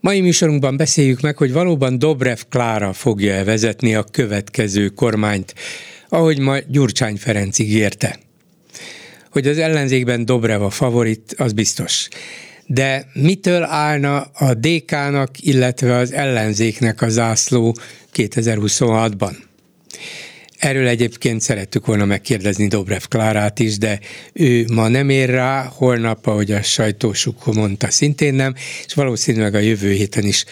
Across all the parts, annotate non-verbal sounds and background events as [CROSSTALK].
Mai műsorunkban beszéljük meg, hogy valóban Dobrev Klára fogja-e vezetni a következő kormányt, ahogy ma Gyurcsány Ferenc ígérte. Hogy az ellenzékben Dobrev a favorit, az biztos. De mitől állna a DK-nak, illetve az ellenzéknek a zászló 2026-ban? Erről egyébként szerettük volna megkérdezni Dobrev Klárát is, de ő ma nem ér rá, holnap, ahogy a sajtósuk mondta, szintén nem, és valószínűleg a jövő héten is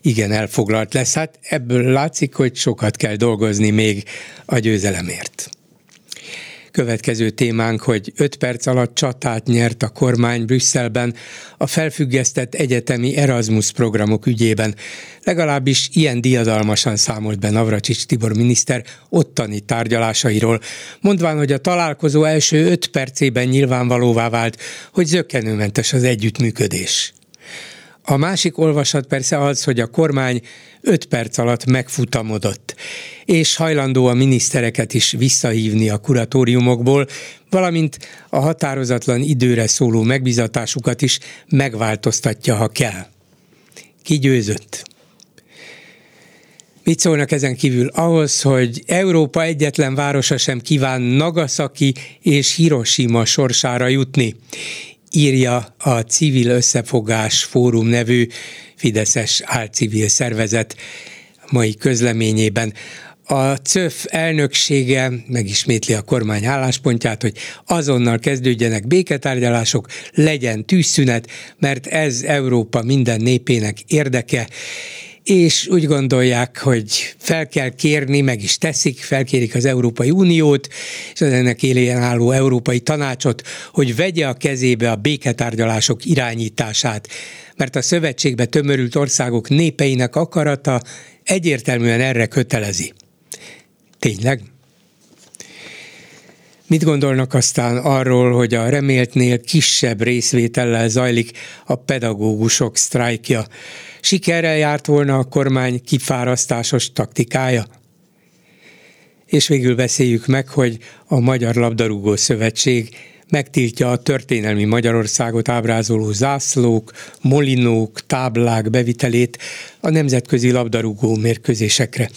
igen elfoglalt lesz. Hát ebből látszik, hogy sokat kell dolgozni még a győzelemért. Következő témánk, hogy 5 perc alatt csatát nyert a kormány Brüsszelben a felfüggesztett egyetemi Erasmus programok ügyében. Legalábbis ilyen diadalmasan számolt be Navracsics Tibor miniszter ottani tárgyalásairól, mondván, hogy a találkozó első 5 percében nyilvánvalóvá vált, hogy zökkenőmentes az együttműködés. A másik olvasat persze az, hogy a kormány 5 perc alatt megfutamodott, és hajlandó a minisztereket is visszahívni a kuratóriumokból, valamint a határozatlan időre szóló megbizatásukat is megváltoztatja, ha kell. Ki győzött? Mit szólnak ezen kívül ahhoz, hogy Európa egyetlen városa sem kíván Nagasaki és Hiroshima sorsára jutni? Írja a Civil Összefogás Fórum nevű Fideszes álcivil szervezet mai közleményében. A CÖF elnöksége megismétli a kormány álláspontját, hogy azonnal kezdődjenek béketárgyalások, legyen tűzszünet, mert ez Európa minden népének érdeke, és úgy gondolják, hogy fel kell kérni, meg is teszik, felkérik az Európai Uniót, és az ennek élén álló Európai Tanácsot, hogy vegye a kezébe a béketárgyalások irányítását, mert a szövetségbe tömörült országok népeinek akarata egyértelműen erre kötelezi. Tényleg? Mit gondolnak aztán arról, hogy a reméltnél kisebb részvétellel zajlik a pedagógusok sztrájkja? Sikerrel járt volna a kormány kifárasztásos taktikája? És végül beszéljük meg, hogy a Magyar Labdarúgó Szövetség megtiltja a történelmi Magyarországot ábrázoló zászlók, molinók, táblák bevitelét a nemzetközi labdarúgó mérkőzésekre.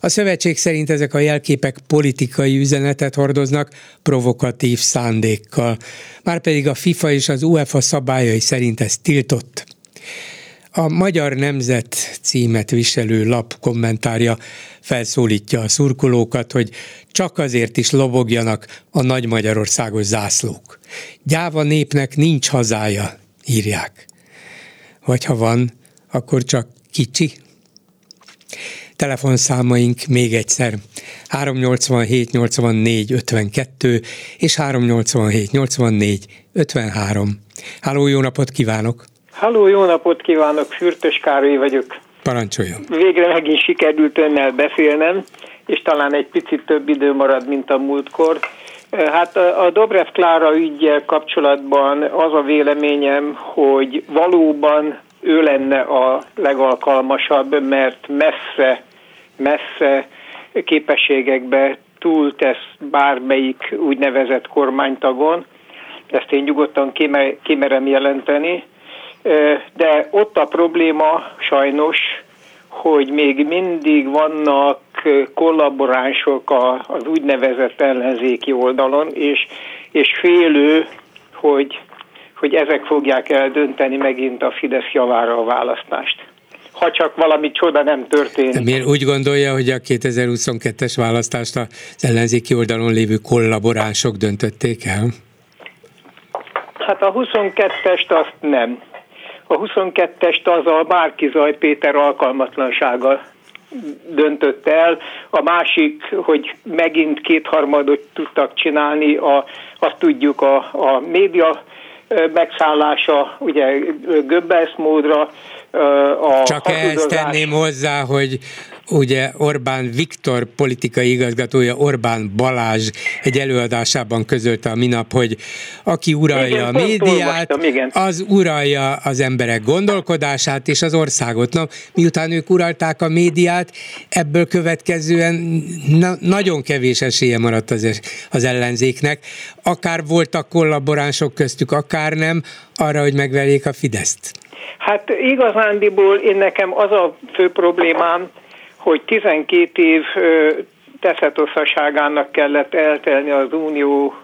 A szövetség szerint ezek a jelképek politikai üzenetet hordoznak provokatív szándékkal. Márpedig a FIFA és az UEFA szabályai szerint ez tiltott. A Magyar Nemzet címet viselő lap kommentárja felszólítja a szurkolókat, hogy csak azért is lobogjanak a nagy Magyarországos zászlók. Gyáva népnek nincs hazája, írják. Vagy ha van, akkor csak kicsi. Telefonszámaink még egyszer 387 84 52 és 387 84 53. Háló, jó napot kívánok! Halló, jó napot kívánok, Fürtös Károly vagyok. Parancsoljon. Végre megint sikerült önnel beszélnem, és talán egy picit több idő marad, mint a múltkor. Hát a Dobrev Klára ügyel kapcsolatban az a véleményem, hogy valóban ő lenne a legalkalmasabb, mert messze, messze képességekbe túltesz bármelyik úgynevezett kormánytagon. Ezt én nyugodtan kimerem jelenteni de ott a probléma sajnos, hogy még mindig vannak kollaboránsok az úgynevezett ellenzéki oldalon, és, és félő, hogy, hogy ezek fogják eldönteni megint a Fidesz javára a választást ha csak valami csoda nem történik. Miért úgy gondolja, hogy a 2022-es választást az ellenzéki oldalon lévő kollaboránsok döntötték el? Hát a 22-est azt nem. A 22-est az a Márkizaj Péter alkalmatlansága döntött el. A másik, hogy megint kétharmadot tudtak csinálni, a, azt tudjuk a, a média megszállása, ugye Göbbels módra, a Csak ehhez tenném hozzá, hogy ugye Orbán Viktor politikai igazgatója, Orbán Balázs egy előadásában közölte a minap, hogy aki uralja igen, a médiát, az uralja az emberek gondolkodását és az országot. Na, miután ők uralták a médiát, ebből következően na, nagyon kevés esélye maradt az, az ellenzéknek. Akár voltak kollaboránsok köztük, akár nem, arra, hogy megverjék a Fideszt. Hát igazándiból én nekem az a fő problémám, hogy 12 év teszetosszaságának kellett eltelni az unió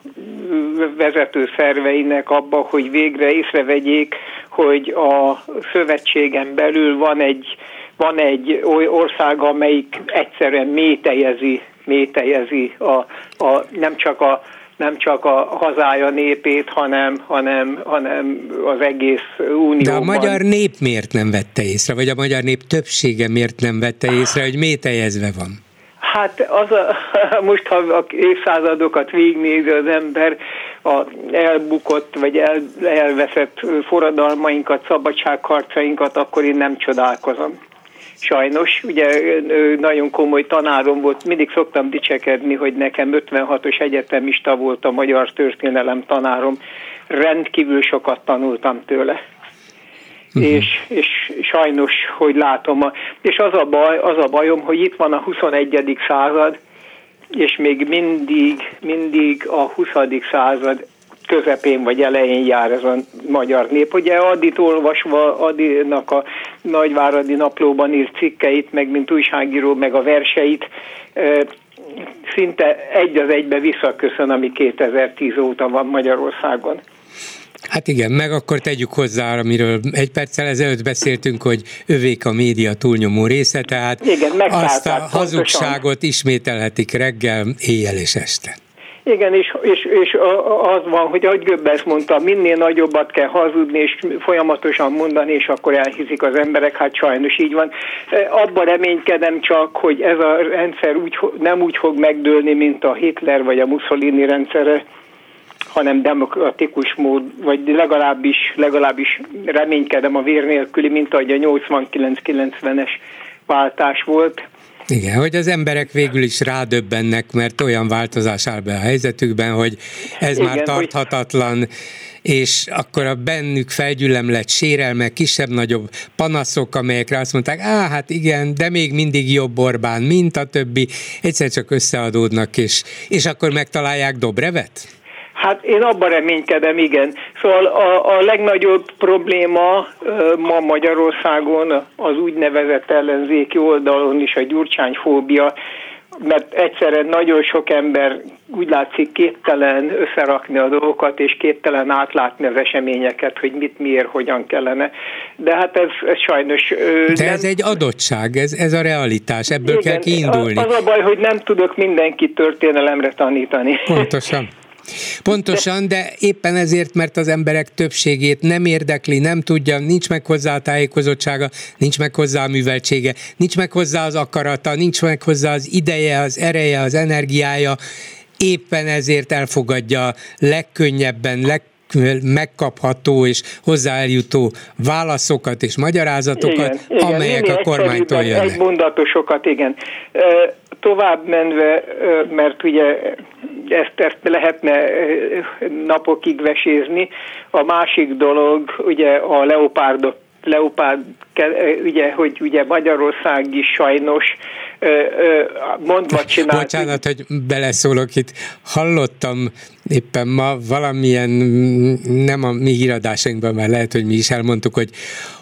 vezető szerveinek abba, hogy végre észrevegyék, hogy a szövetségen belül van egy, van egy ország, amelyik egyszerűen métejezi, métejezi a, a, nem csak a nem csak a hazája népét, hanem, hanem, hanem az egész unióban. De a magyar nép miért nem vette észre, vagy a magyar nép többsége miért nem vette észre, hogy métejezve van? Hát az a, [LAUGHS] most, ha a évszázadokat végignézi az ember, a elbukott vagy el, elveszett forradalmainkat, szabadságharcainkat, akkor én nem csodálkozom sajnos. Ugye nagyon komoly tanárom volt, mindig szoktam dicsekedni, hogy nekem 56-os egyetemista volt a magyar történelem tanárom, rendkívül sokat tanultam tőle. Uh-huh. És, és sajnos, hogy látom, a, és az a, baj, az a bajom, hogy itt van a 21. század, és még mindig, mindig a 20. század közepén vagy elején jár ez a magyar nép. Ugye Addit olvasva, Addinak a Nagyváradi naplóban írt cikkeit, meg mint újságíró, meg a verseit, szinte egy az egybe visszaköszön, ami 2010 óta van Magyarországon. Hát igen, meg akkor tegyük hozzá, amiről egy perccel ezelőtt beszéltünk, hogy övék a média túlnyomó része, tehát igen, azt a hazugságot pontosan. ismételhetik reggel, éjjel és este. Igen, és, és, és az van, hogy ahogy Göbbels mondta, minél nagyobbat kell hazudni, és folyamatosan mondani, és akkor elhiszik az emberek, hát sajnos így van. Abban reménykedem csak, hogy ez a rendszer úgy, nem úgy fog megdőlni, mint a Hitler vagy a Mussolini rendszere, hanem demokratikus mód, vagy legalábbis, legalábbis reménykedem a vér nélküli, mint ahogy a 89-90-es váltás volt igen, hogy az emberek végül is rádöbbennek, mert olyan változás áll be a helyzetükben, hogy ez Igen, már tarthatatlan, hogy... és akkor a bennük felgyülemlett sérelmek, kisebb-nagyobb panaszok, amelyekre azt mondták, á, hát igen, de még mindig jobb Orbán, mint a többi, egyszer csak összeadódnak, és, és akkor megtalálják Dobrevet? Hát én abban reménykedem, igen. Szóval a, a legnagyobb probléma ma Magyarországon az úgynevezett ellenzéki oldalon is a gyurcsányfóbia, mert egyszerre nagyon sok ember úgy látszik képtelen összerakni a dolgokat, és képtelen átlátni az eseményeket, hogy mit, miért, hogyan kellene. De hát ez, ez sajnos... De nem... ez egy adottság, ez, ez a realitás, ebből Igen, kell kiindulni. Az a baj, hogy nem tudok mindenkit történelemre tanítani. Pontosan. [LAUGHS] Pontosan, de éppen ezért, mert az emberek többségét nem érdekli, nem tudja, nincs meg hozzá a tájékozottsága, nincs meg hozzá a műveltsége, nincs meg hozzá az akarata, nincs meg hozzá az ideje, az ereje, az energiája, éppen ezért elfogadja legkönnyebben, leg megkapható és hozzáeljutó válaszokat és magyarázatokat, igen, amelyek igen, a kormánytól jönnek. Egy mondatosokat, igen. Tovább menve, mert ugye ezt, ezt lehetne napokig vesézni. A másik dolog, ugye a leopárdot leopárd, ugye, hogy ugye Magyarország is sajnos mondva csinált. Bocsánat, hogy beleszólok itt. Hallottam éppen ma valamilyen, nem a mi híradásainkban, mert lehet, hogy mi is elmondtuk, hogy,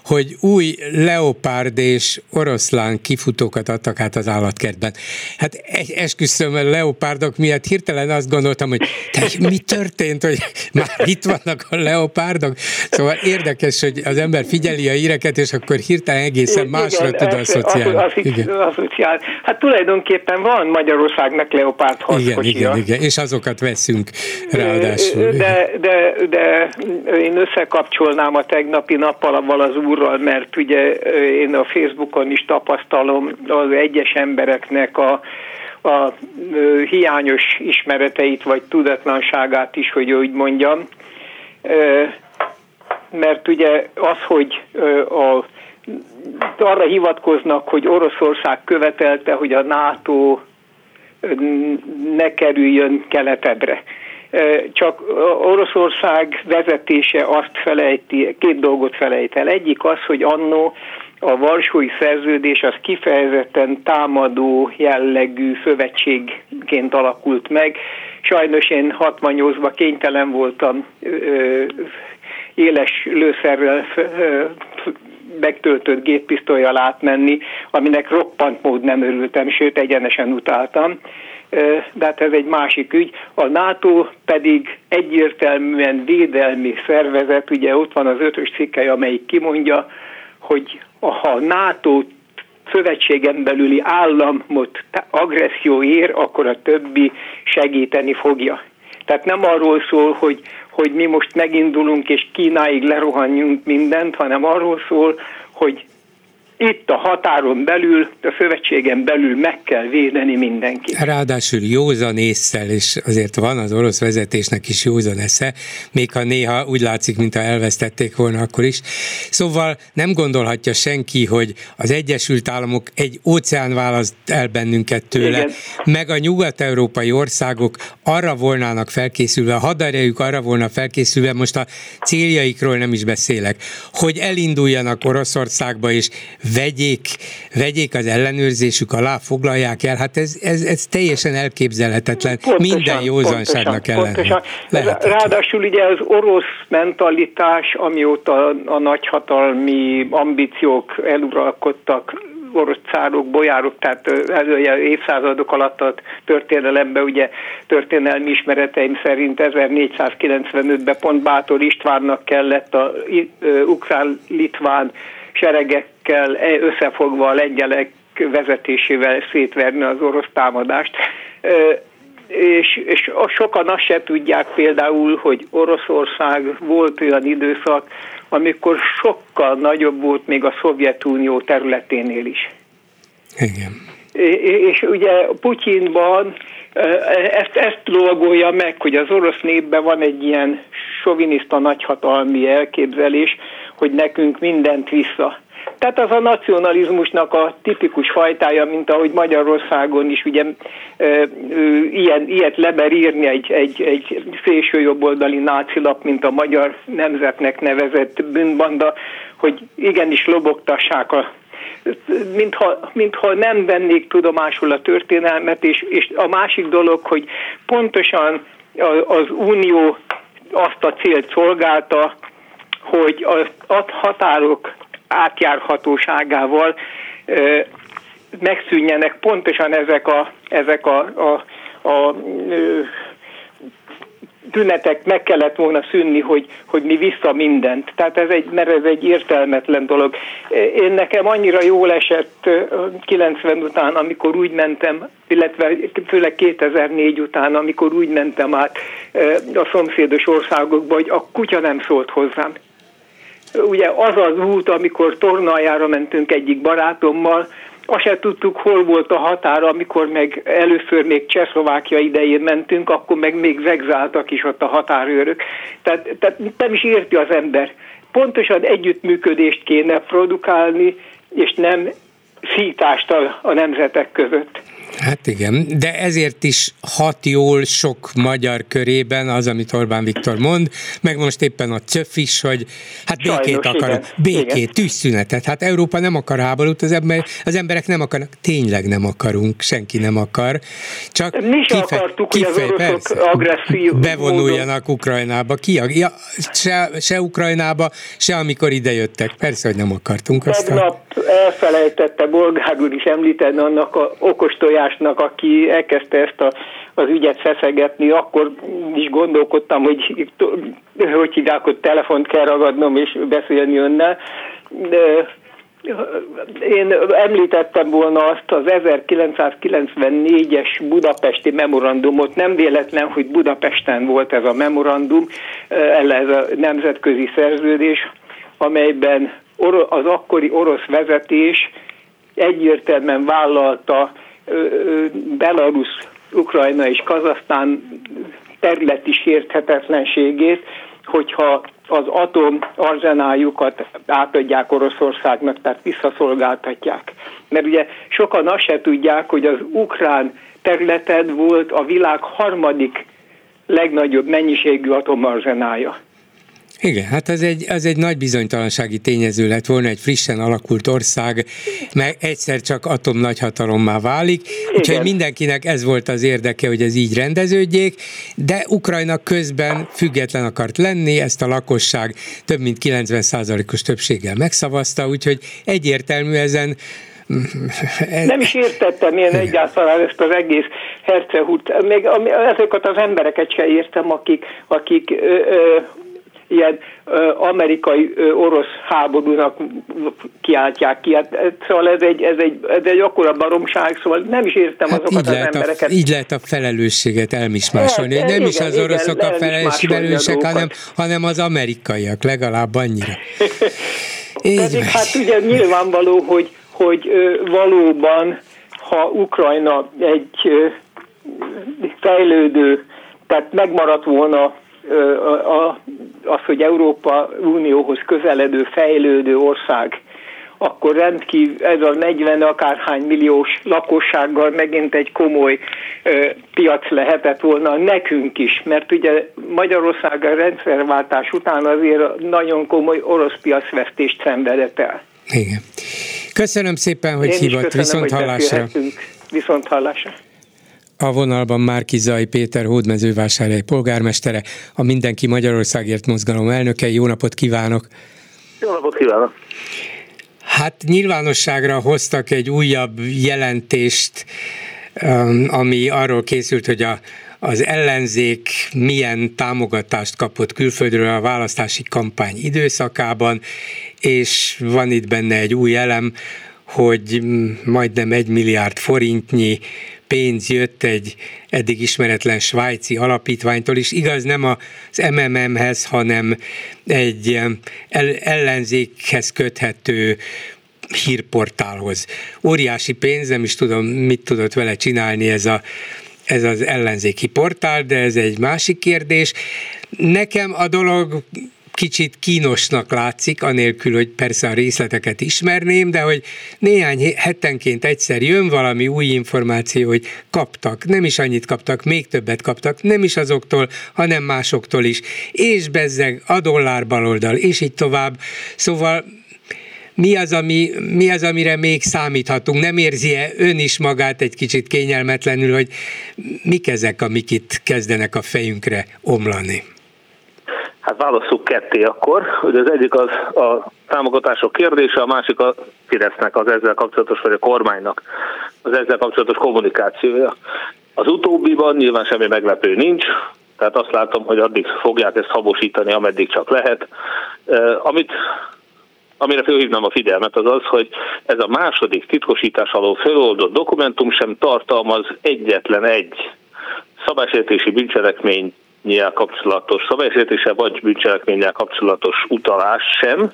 hogy új leopárd és oroszlán kifutókat adtak át az állatkertben. Hát esküszöm, a leopárdok miatt hirtelen azt gondoltam, hogy te, mi történt, hogy már itt vannak a leopárdok? Szóval érdekes, hogy az ember figyeli a íreket, és akkor hirtelen egészen másra igen, tud asszociálni. Az, az, igen. Asszociál. Hát tulajdonképpen van Magyarországnak leopárd Igen, igen, igen, és azokat veszünk ráadásul. De, de, de én összekapcsolnám a tegnapi nappal az úrral, mert ugye én a Facebookon is tapasztalom az egyes embereknek a a hiányos ismereteit vagy tudatlanságát is, hogy úgy mondjam. Mert ugye az, hogy a arra hivatkoznak, hogy Oroszország követelte, hogy a NATO ne kerüljön keletedre. Csak Oroszország vezetése azt felejti, két dolgot felejt el. Egyik az, hogy annó a Varsói Szerződés az kifejezetten támadó jellegű szövetségként alakult meg. Sajnos én 68-ban kénytelen voltam éles lőszerrel megtöltött géppisztolyjal átmenni, aminek roppant mód nem örültem, sőt egyenesen utáltam. De hát ez egy másik ügy. A NATO pedig egyértelműen védelmi szervezet, ugye ott van az ötös cikkely, amelyik kimondja, hogy ha a NATO szövetségen belüli államot agresszió ér, akkor a többi segíteni fogja. Tehát nem arról szól, hogy, hogy mi most megindulunk és Kínáig lerohanjunk mindent, hanem arról szól, hogy itt a határon belül, a szövetségen belül meg kell védeni mindenkit. Ráadásul józan észsel, és azért van az orosz vezetésnek is józan esze, még ha néha úgy látszik, mintha elvesztették volna akkor is. Szóval nem gondolhatja senki, hogy az Egyesült Államok egy óceán választ el bennünket tőle, Igen. meg a nyugat-európai országok arra volnának felkészülve, a haderejük arra volna felkészülve, most a céljaikról nem is beszélek, hogy elinduljanak Oroszországba és vegyék, vegyék az ellenőrzésük alá, foglalják el, hát ez, ez, ez teljesen elképzelhetetlen, pontosan, minden józanságnak ellen. Ráadásul ugye az orosz mentalitás, amióta a nagyhatalmi ambíciók eluralkodtak orosz cárok, bolyárok, tehát elője évszázadok alatt a történelemben, ugye történelmi ismereteim szerint 1495-ben pont Bátor Istvánnak kellett a ukrán-litván seregekkel e, összefogva a lengyelek vezetésével szétverni az orosz támadást. És, és sokan azt se tudják például, hogy Oroszország volt olyan időszak, amikor sokkal nagyobb volt még a Szovjetunió területénél is. Igen. És ugye Putyinban ezt, ezt logolja meg, hogy az orosz népben van egy ilyen soviniszta nagyhatalmi elképzelés, hogy nekünk mindent vissza. Tehát az a nacionalizmusnak a tipikus fajtája, mint ahogy Magyarországon is ugye e, e, ilyen, ilyet leber írni egy, egy, egy szélső jobboldali nácilap, mint a magyar nemzetnek nevezett bűnbanda, hogy igenis lobogtassák a mintha, mintha nem vennék tudomásul a történelmet, és, és a másik dolog, hogy pontosan az Unió azt a célt szolgálta, hogy a határok átjárhatóságával megszűnjenek pontosan ezek a, ezek a, a, a tünetek meg kellett volna szűnni, hogy, hogy mi vissza mindent. Tehát ez egy, mert ez egy értelmetlen dolog. Én nekem annyira jól esett 90 után, amikor úgy mentem, illetve főleg 2004 után, amikor úgy mentem át a szomszédos országokba, hogy a kutya nem szólt hozzám ugye az az út, amikor tornaljára mentünk egyik barátommal, azt se tudtuk, hol volt a határa, amikor meg először még Csehszlovákia idején mentünk, akkor meg még vegzáltak is ott a határőrök. Tehát, tehát nem is érti az ember. Pontosan együttműködést kéne produkálni, és nem szítást a, a nemzetek között. Hát igen, de ezért is hat jól sok magyar körében az, amit Orbán Viktor mond, meg most éppen a CÖF is, hogy hát békét Sajnos, akarok, igen. békét, igen. tűzszünetet. Hát Európa nem akar háborút, az, ember, az emberek nem akarnak, tényleg nem akarunk, senki nem akar. Csak Mi kife, akartuk, kife, hogy az oroszok agresszív bevonuljanak módon. Ukrajnába. Ki, ja, se, se Ukrajnába, se amikor idejöttek. Persze, hogy nem akartunk. Tegnap elfelejtette Bolgár úr is említeni annak a okostoját Andrásnak, aki elkezdte ezt a, az ügyet feszegetni, akkor is gondolkodtam, hogy hogy hívják, hogy telefont kell ragadnom és beszélni önnel. De én említettem volna azt az 1994-es budapesti memorandumot, nem véletlen, hogy Budapesten volt ez a memorandum, ez a nemzetközi szerződés, amelyben az akkori orosz vezetés egyértelműen vállalta Belarus, Ukrajna és Kazasztán területi sérthetetlenségét, hogyha az atom arzenájukat átadják Oroszországnak, tehát visszaszolgáltatják. Mert ugye sokan azt se tudják, hogy az ukrán területed volt a világ harmadik legnagyobb mennyiségű atomarzenája. Igen, hát ez egy, az egy nagy bizonytalansági tényező lett volna, egy frissen alakult ország, meg egyszer csak atom nagyhatalommá válik, Igen. úgyhogy mindenkinek ez volt az érdeke, hogy ez így rendeződjék, de Ukrajna közben független akart lenni, ezt a lakosság több mint 90%-os többséggel megszavazta, úgyhogy egyértelmű ezen nem is értettem én egyáltalán ezt az egész hercehút, még ezeket az embereket se értem, akik, akik ö, ö, ilyen amerikai orosz háborúnak kiáltják ki. Hát, szóval ez egy, ez egy, ez egy akkora baromság, szóval nem is értem hát azokat az embereket. A, így lehet a felelősséget elmismásolni. Hát, nem igen, is az oroszok igen, a felelősek, hanem, hanem az amerikaiak, legalább annyira. [LAUGHS] Így Pedig hát ugye nyilvánvaló, hogy, hogy valóban, ha Ukrajna egy fejlődő, tehát megmaradt volna az, hogy Európa Unióhoz közeledő, fejlődő ország, akkor rendkívül ez a 40 akárhány milliós lakossággal megint egy komoly ö, piac lehetett volna nekünk is, mert ugye Magyarország a rendszerváltás után azért nagyon komoly orosz piacvesztést szenvedett el. Igen. Köszönöm szépen, hogy Én hívott. Viszont hallásra. Viszont hallásra. A vonalban Márki Zaj Péter hódmezővásárhely polgármestere, a Mindenki Magyarországért mozgalom elnöke. Jó napot kívánok! Jó napot kívánok! Hát nyilvánosságra hoztak egy újabb jelentést, um, ami arról készült, hogy a, az ellenzék milyen támogatást kapott külföldről a választási kampány időszakában, és van itt benne egy új elem, hogy majdnem egy milliárd forintnyi pénz jött egy eddig ismeretlen svájci alapítványtól is, igaz nem az MMM-hez, hanem egy ellenzékhez köthető hírportálhoz. Óriási pénz, nem is tudom, mit tudott vele csinálni ez, a, ez az ellenzéki portál, de ez egy másik kérdés. Nekem a dolog kicsit kínosnak látszik, anélkül, hogy persze a részleteket ismerném, de hogy néhány hetenként egyszer jön valami új információ, hogy kaptak, nem is annyit kaptak, még többet kaptak, nem is azoktól, hanem másoktól is, és bezzeg a dollár baloldal, és így tovább. Szóval mi az, ami, mi az, amire még számíthatunk? Nem érzi-e ön is magát egy kicsit kényelmetlenül, hogy mik ezek, amik itt kezdenek a fejünkre omlani? Hát válaszuk ketté akkor, hogy az egyik az a támogatások kérdése, a másik a Fidesznek az ezzel kapcsolatos, vagy a kormánynak az ezzel kapcsolatos kommunikációja. Az utóbbiban nyilván semmi meglepő nincs, tehát azt látom, hogy addig fogják ezt habosítani, ameddig csak lehet. Amit amire felhívnám a figyelmet, az az, hogy ez a második titkosítás alól feloldott dokumentum sem tartalmaz egyetlen egy szabálysértési bűncselekmény nyilván kapcsolatos szabálysértése vagy bűncselekménnyel kapcsolatos utalás sem,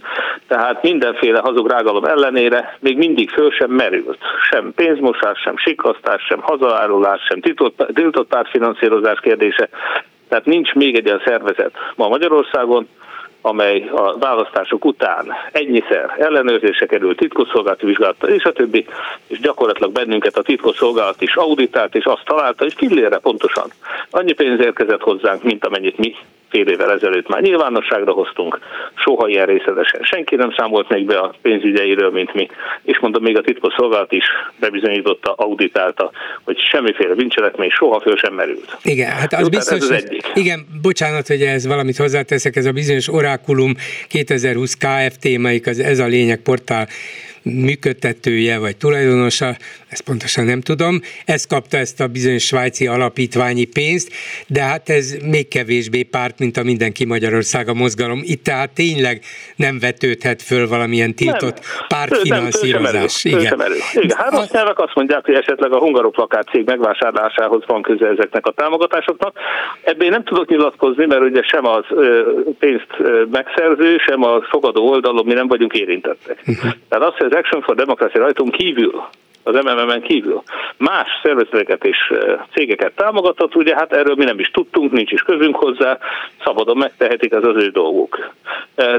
tehát mindenféle hazug rágalom ellenére még mindig föl sem merült. Sem pénzmosás, sem sikasztás, sem hazárulás, sem tiltott pártfinanszírozás kérdése. Tehát nincs még egy olyan szervezet ma Magyarországon, amely a választások után ennyiszer ellenőrzése került titkosszolgálati vizsgálata és a többi, és gyakorlatilag bennünket a titkosszolgálat is auditált, és azt találta, hogy fillére pontosan annyi pénz érkezett hozzánk, mint amennyit mi fél évvel ezelőtt már nyilvánosságra hoztunk, soha ilyen részletesen senki nem számolt még be a pénzügyeiről, mint mi, és mondom, még a titkosszolgálat is bebizonyította, auditálta, hogy semmiféle bűncselekmény soha föl sem merült. Igen, hát az Jó, biztos, ez az egyik. igen, bocsánat, hogy ez valamit hozzáteszek, ez a bizonyos Orákulum 2020 KFT, melyik az ez a lényeg portál működtetője vagy tulajdonosa, ezt pontosan nem tudom, ez kapta ezt a bizonyos svájci alapítványi pénzt, de hát ez még kevésbé párt, mint a Mindenki Magyarország a mozgalom. Itt tehát tényleg nem vetődhet föl valamilyen tiltott nem. pártfinanszírozás. Igen. Igen. Hát azt nyelvek azt mondják, hogy esetleg a hungaroplakát cég megvásárlásához van köze ezeknek a támogatásoknak. Ebből nem tudok nyilatkozni, mert ugye sem az pénzt megszerző, sem a fogadó oldalon mi nem vagyunk érintettek. Uh-huh. Tehát az, hogy az Action for Democracy rajtunk kívül az MMM-en kívül más szervezeteket és cégeket támogatott, ugye hát erről mi nem is tudtunk, nincs is közünk hozzá, szabadon megtehetik, az az ő dolguk.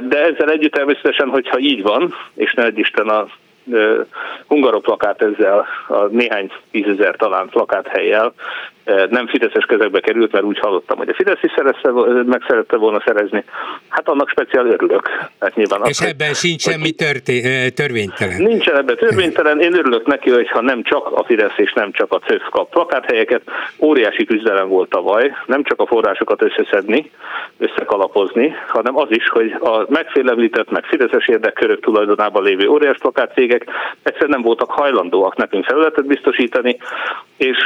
De ezzel együtt természetesen, hogyha így van, és ne Isten a hungaroplakát ezzel a néhány tízezer talán helyjel nem Fideszes kezekbe került, mert úgy hallottam, hogy a Fidesz is szerezte, meg szerette volna szerezni. Hát annak speciál örülök. Hát nyilván És az, ebben sincs semmi törté, törvénytelen. Nincsen ebben törvénytelen. Én örülök neki, hogyha nem csak a Fidesz és nem csak a CÖF kap plakáthelyeket. Óriási küzdelem volt tavaly, nem csak a forrásokat összeszedni, összekalapozni, hanem az is, hogy a megfélemlített, meg Fideszes érdekkörök tulajdonában lévő óriás plakátcégek egyszerűen nem voltak hajlandóak nekünk felületet biztosítani, és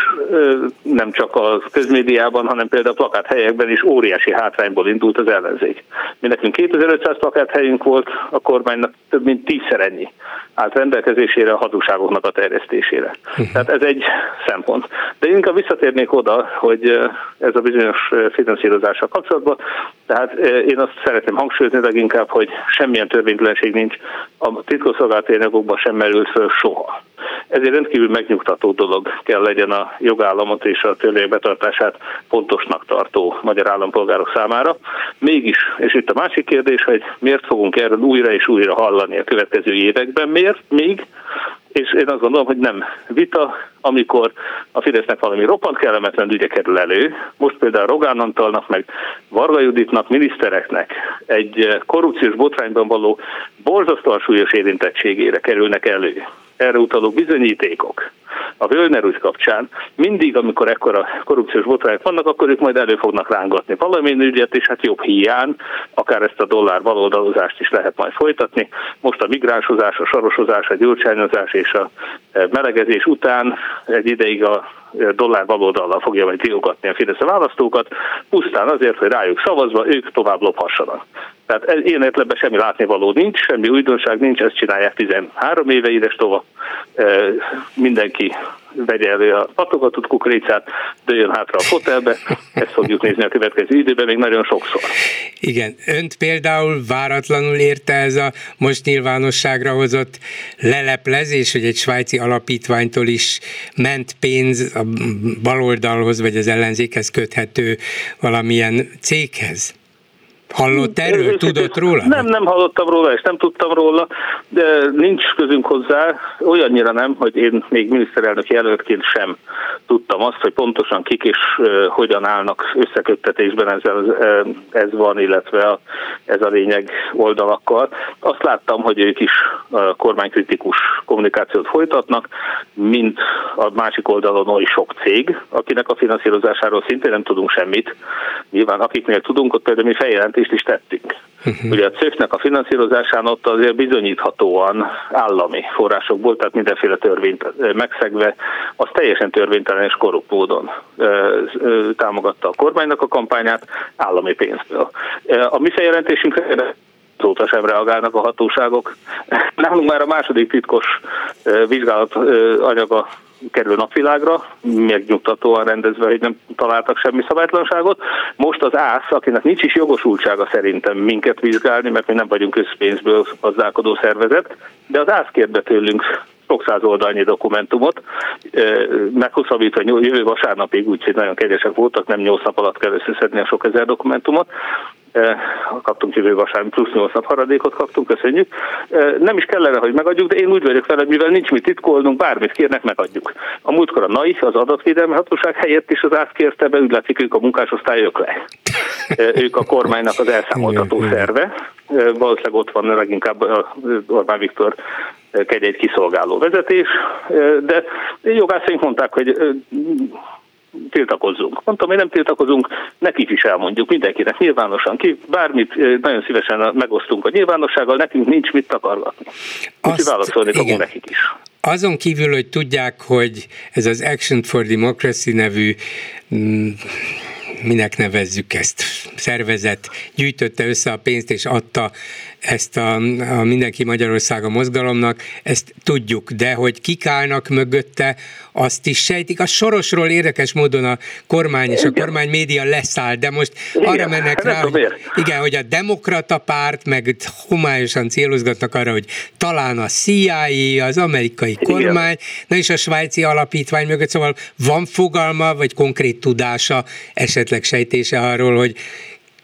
nem csak a közmédiában, hanem például a plakát helyekben is óriási hátrányból indult az ellenzék. Mi nekünk 2500 plakát helyünk volt, a kormánynak több mint tízszer ennyi állt rendelkezésére a hatóságoknak a terjesztésére. Uh-huh. Tehát ez egy szempont. De inkább visszatérnék oda, hogy ez a bizonyos finanszírozással kapcsolatban, tehát én azt szeretném hangsúlyozni leginkább, hogy semmilyen törvénytelenség nincs a titkosszolgálati anyagokban sem merült föl soha. Ezért rendkívül megnyugtató dolog kell legyen a jogállamot és a törvények betartását fontosnak tartó magyar állampolgárok számára. Mégis, és itt a másik kérdés, hogy miért fogunk erről újra és újra hallani a következő években, miért még, és én azt gondolom, hogy nem vita, amikor a Fidesznek valami roppant kellemetlen ügye kerül elő. Most például Rogán Antalnak, meg Varga Juditnak, minisztereknek egy korrupciós botrányban való borzasztóan súlyos érintettségére kerülnek elő erre utaló bizonyítékok a Völner ügy kapcsán, mindig, amikor ekkora korrupciós botrányok vannak, akkor ők majd elő fognak rángatni valamilyen ügyet, és hát jobb hiány, akár ezt a dollár baloldalozást is lehet majd folytatni. Most a migránsozás, a sarosozás, a gyurcsányozás és a e, melegezés után egy ideig a e, dollár baloldallal fogja majd diogatni a Fidesz a választókat, pusztán azért, hogy rájuk szavazva ők tovább lophassanak. Tehát én értelemben semmi látnivaló nincs, semmi újdonság nincs, ezt csinálják 13 éve édes tova. Mindenki vegye elő a patogatott kukoricát, dőjön hátra a fotelbe, ezt fogjuk nézni a következő időben még nagyon sokszor. Igen, önt például váratlanul érte ez a most nyilvánosságra hozott leleplezés, hogy egy svájci alapítványtól is ment pénz a baloldalhoz, vagy az ellenzékhez köthető valamilyen céghez? Hallott erről? Tudott róla? Nem, nem hallottam róla, és nem tudtam róla, de nincs közünk hozzá, olyannyira nem, hogy én még miniszterelnök jelöltként sem tudtam azt, hogy pontosan kik és hogyan állnak összeköttetésben ezzel, ez van, illetve a, ez a lényeg oldalakkal. Azt láttam, hogy ők is kormánykritikus kommunikációt folytatnak, mint a másik oldalon oly sok cég, akinek a finanszírozásáról szintén nem tudunk semmit. Nyilván akiknél tudunk, ott például mi feljelentést is tettünk. Uh-huh. Ugye a CÖF-nek a finanszírozásán ott azért bizonyíthatóan állami forrásokból, tehát mindenféle törvényt megszegve, az teljesen törvénytelen és korrupt módon támogatta a kormánynak a kampányát állami pénzből. A mi feljelentésünkre azóta sem reagálnak a hatóságok. Nálunk már a második titkos vizsgálat anyaga kerül napvilágra, megnyugtatóan rendezve, hogy nem találtak semmi szabálytlanságot. Most az ÁSZ, akinek nincs is jogosultsága szerintem minket vizsgálni, mert mi nem vagyunk közpénzből gazdálkodó szervezet, de az ÁSZ kérde tőlünk sok száz oldalnyi dokumentumot, meghosszabbítva jövő vasárnapig, úgyhogy nagyon kegyesek voltak, nem nyolc nap alatt kell összeszedni a sok ezer dokumentumot, kaptunk jövő vasárnap, plusz 8 nap haradékot kaptunk, köszönjük. Nem is kellene, hogy megadjuk, de én úgy vagyok vele, mivel nincs mit titkolnunk, bármit kérnek, megadjuk. A múltkor a NAI, az adatvédelmi hatóság helyett is az ÁSZ kérte be, úgy látszik, ők a munkásosztályok le. Ők a kormánynak az elszámoltató szerve. Valószínűleg ott van leginkább Orbán Viktor kegyeit kiszolgáló vezetés, de jogászaink mondták, hogy tiltakozzunk. Mondtam, hogy nem tiltakozunk, nekik is elmondjuk, mindenkinek nyilvánosan ki, bármit nagyon szívesen megosztunk a nyilvánossággal, nekünk nincs mit takargatni. Úgyhogy válaszolni fogunk nekik is. Azon kívül, hogy tudják, hogy ez az Action for Democracy nevű mm, minek nevezzük ezt, szervezet gyűjtötte össze a pénzt és adta ezt a, a Mindenki Magyarországa mozgalomnak, ezt tudjuk, de hogy kik állnak mögötte, azt is sejtik. A Sorosról érdekes módon a kormány és a kormány média leszáll, de most igen, arra mennek hát rá, hogy, igen, hogy a demokrata párt, meg homályosan célozgatnak arra, hogy talán a CIA, az amerikai kormány, igen. na és a svájci alapítvány mögött, szóval van fogalma, vagy konkrét tudása, esetleg sejtése arról, hogy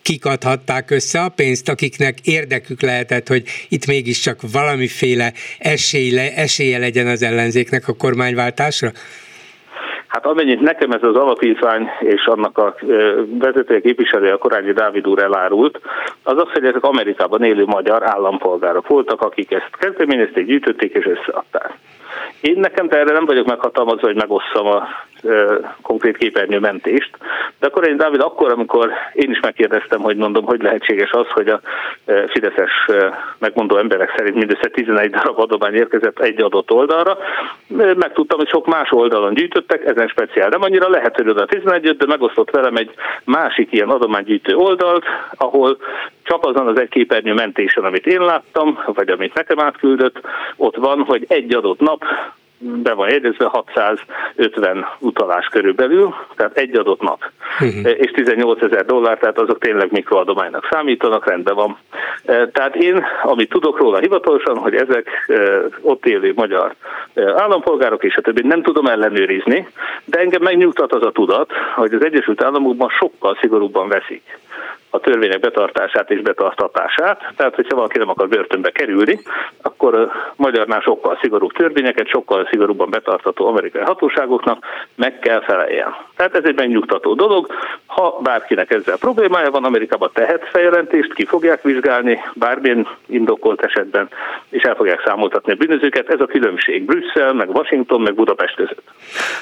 kik adhatták össze a pénzt, akiknek érdekük lehetett, hogy itt mégiscsak valamiféle esélye, esélye legyen az ellenzéknek a kormányváltásra? Hát amennyit nekem ez az alapítvány és annak a vezetője képviselője, a Korányi Dávid úr elárult, az az, hogy ezek Amerikában élő magyar állampolgárok voltak, akik ezt kezdeményezték, gyűjtötték és összeadták. Én nekem erre nem vagyok meghatalmazva, hogy megosszam a konkrét képernyőmentést. De akkor én, Dávid, akkor, amikor én is megkérdeztem, hogy mondom, hogy lehetséges az, hogy a Fideszes megmondó emberek szerint mindössze 11 darab adomány érkezett egy adott oldalra, megtudtam, hogy sok más oldalon gyűjtöttek, ezen speciál nem annyira lehet, hogy oda 11 de megosztott velem egy másik ilyen adománygyűjtő oldalt, ahol csak azon az egy képernyő mentésen, amit én láttam, vagy amit nekem átküldött, ott van, hogy egy adott nap be van jegyezve 650 utalás körülbelül, tehát egy adott nap, uh-huh. és 18 ezer dollár, tehát azok tényleg mikroadománynak számítanak, rendben van. E, tehát én, amit tudok róla hivatalosan, hogy ezek e, ott élő magyar állampolgárok és a többi nem tudom ellenőrizni, de engem megnyugtat az a tudat, hogy az Egyesült Államokban sokkal szigorúbban veszik a törvények betartását és betartatását. Tehát, hogyha valaki nem akar börtönbe kerülni, akkor a magyarnál sokkal szigorúbb törvényeket, sokkal szigorúbban betartató amerikai hatóságoknak meg kell feleljen. Tehát ez egy megnyugtató dolog. Ha bárkinek ezzel problémája van, Amerikában tehet feljelentést, ki fogják vizsgálni bármilyen indokolt esetben, és el fogják számoltatni a bűnözőket. Ez a különbség Brüsszel, meg Washington, meg Budapest között.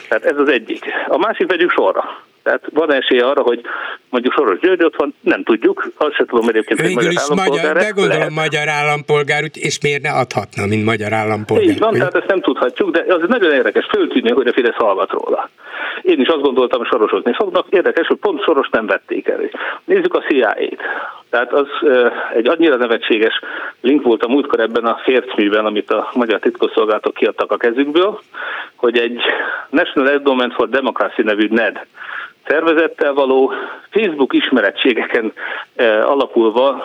Tehát ez az egyik. A másik vegyük sorra. Tehát van esélye arra, hogy mondjuk Soros György ott van, nem tudjuk, azt sem tudom egyébként, hogy magyar is magyar, de gondolom lehet. magyar állampolgár, és miért ne adhatna, mint magyar állampolgár? Így van, hogy... tehát ezt nem tudhatjuk, de az nagyon érdekes, föltűnő, hogy a Fidesz hallgat róla. Én is azt gondoltam, hogy sorosodni fognak. Érdekes, hogy pont soros nem vették elő. Nézzük a CIA-t. Tehát az egy annyira nevetséges link volt a múltkor ebben a fércműben, amit a magyar titkosszolgálatok kiadtak a kezükből, hogy egy National Endowment for Democracy nevű NED szervezettel való Facebook ismerettségeken alapulva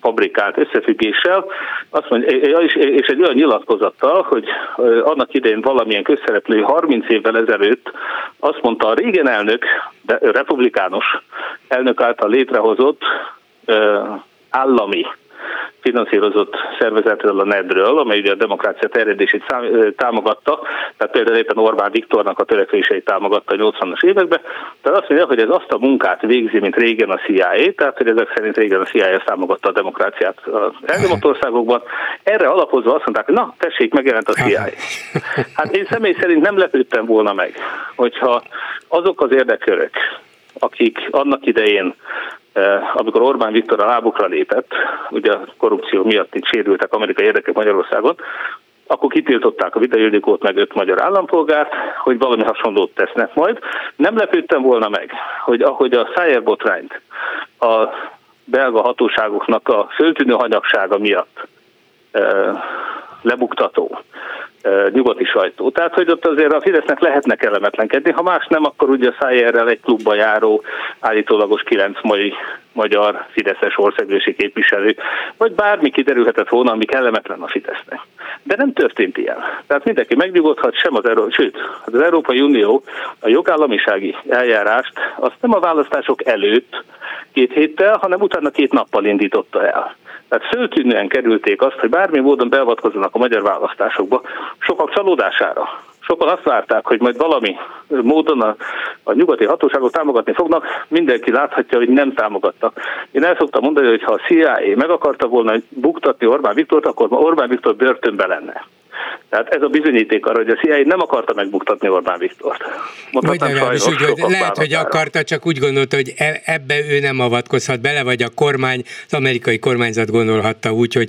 fabrikált összefüggéssel, azt mondja, és, és egy olyan nyilatkozattal, hogy annak idején valamilyen közszereplő 30 évvel ezelőtt azt mondta a régen elnök, de republikánus elnök által létrehozott állami finanszírozott szervezetről, a NED-ről, amely ugye a demokrácia terjedését támogatta, tehát például éppen Orbán Viktornak a törekvéseit támogatta a 80-as években, tehát azt mondja, hogy ez azt a munkát végzi, mint régen a CIA, tehát hogy ezek szerint régen a CIA támogatta a demokráciát az elnyomott országokban. Erre alapozva azt mondták, na, tessék, megjelent a CIA. Hát én személy szerint nem lepődtem volna meg, hogyha azok az érdekörök, akik annak idején amikor Orbán Viktor a lábukra lépett, ugye a korrupció miatt itt sérültek amerikai érdekek Magyarországon, akkor kitiltották a Ildikót meg öt magyar állampolgárt, hogy valami hasonlót tesznek majd. Nem lepődtem volna meg, hogy ahogy a Szájer botrányt a belga hatóságoknak a föltűnő hanyagsága miatt e, lebuktató nyugati sajtó. Tehát, hogy ott azért a Fidesznek lehetne kellemetlenkedni, ha más nem, akkor ugye a Szájerrel egy klubba járó, állítólagos kilenc mai magyar Fideszes országgyűlési képviselő, vagy bármi kiderülhetett volna, ami kellemetlen a Fidesznek. De nem történt ilyen. Tehát mindenki megnyugodhat, sem az, Euró- sőt, az Európai Unió a jogállamisági eljárást azt nem a választások előtt két héttel, hanem utána két nappal indította el. Tehát föltűnően kerülték azt, hogy bármi módon beavatkozzanak a magyar választásokba, sokak csalódására. Sokan azt várták, hogy majd valami módon a, a nyugati hatóságok támogatni fognak, mindenki láthatja, hogy nem támogattak. Én el szoktam mondani, hogy ha a CIA meg akarta volna buktatni Orbán Viktort, akkor Orbán Viktor börtönbe lenne. Tehát ez a bizonyíték arra, hogy a CIA nem akarta megbuktatni Orbán Viktort. Vagy legalábbis úgy, hogy lehet, hogy akarta, csak úgy gondolta, hogy e- ebbe ő nem avatkozhat bele, vagy a kormány, az amerikai kormányzat gondolhatta úgy, hogy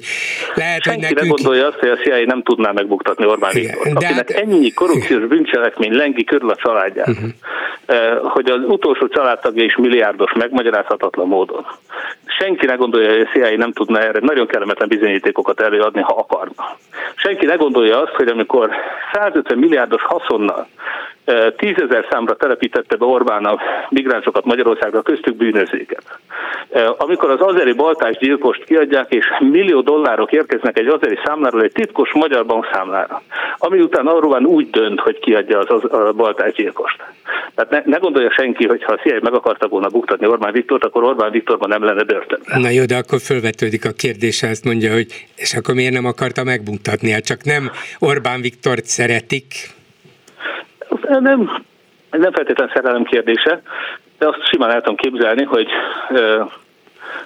lehet, Senki hogy nekünk... nem gondolja azt, hogy a CIA nem tudná megbuktatni Orbán Viktort, akinek hát... ennyi korrupciós bűncselekmény lengi körül a családját, uh-huh. hogy az utolsó családtagja is milliárdos megmagyarázhatatlan módon. senki ne gondolja, hogy a CIA nem tudna erre nagyon kellemetlen bizonyítékokat előadni, ha akarna. Senki ne gondolja azt, hogy amikor 150 milliárdos haszonnal tízezer számra telepítette be Orbán a migránsokat Magyarországra, köztük bűnözőket. Amikor az azeri baltás gyilkost kiadják, és millió dollárok érkeznek egy azeri számláról egy titkos magyar bankszámlára, ami után Orbán úgy dönt, hogy kiadja az, az a baltás gyilkost. Tehát ne, ne gondolja senki, hogy ha a CIA meg akarta volna buktatni Orbán Viktort, akkor Orbán Viktorban nem lenne börtönben. Na jó, de akkor felvetődik a kérdés, azt mondja, hogy és akkor miért nem akarta megbuktatni? Hát csak nem Orbán Viktort szeretik, nem, nem feltétlenül szerelem kérdése, de azt simán el tudom képzelni, hogy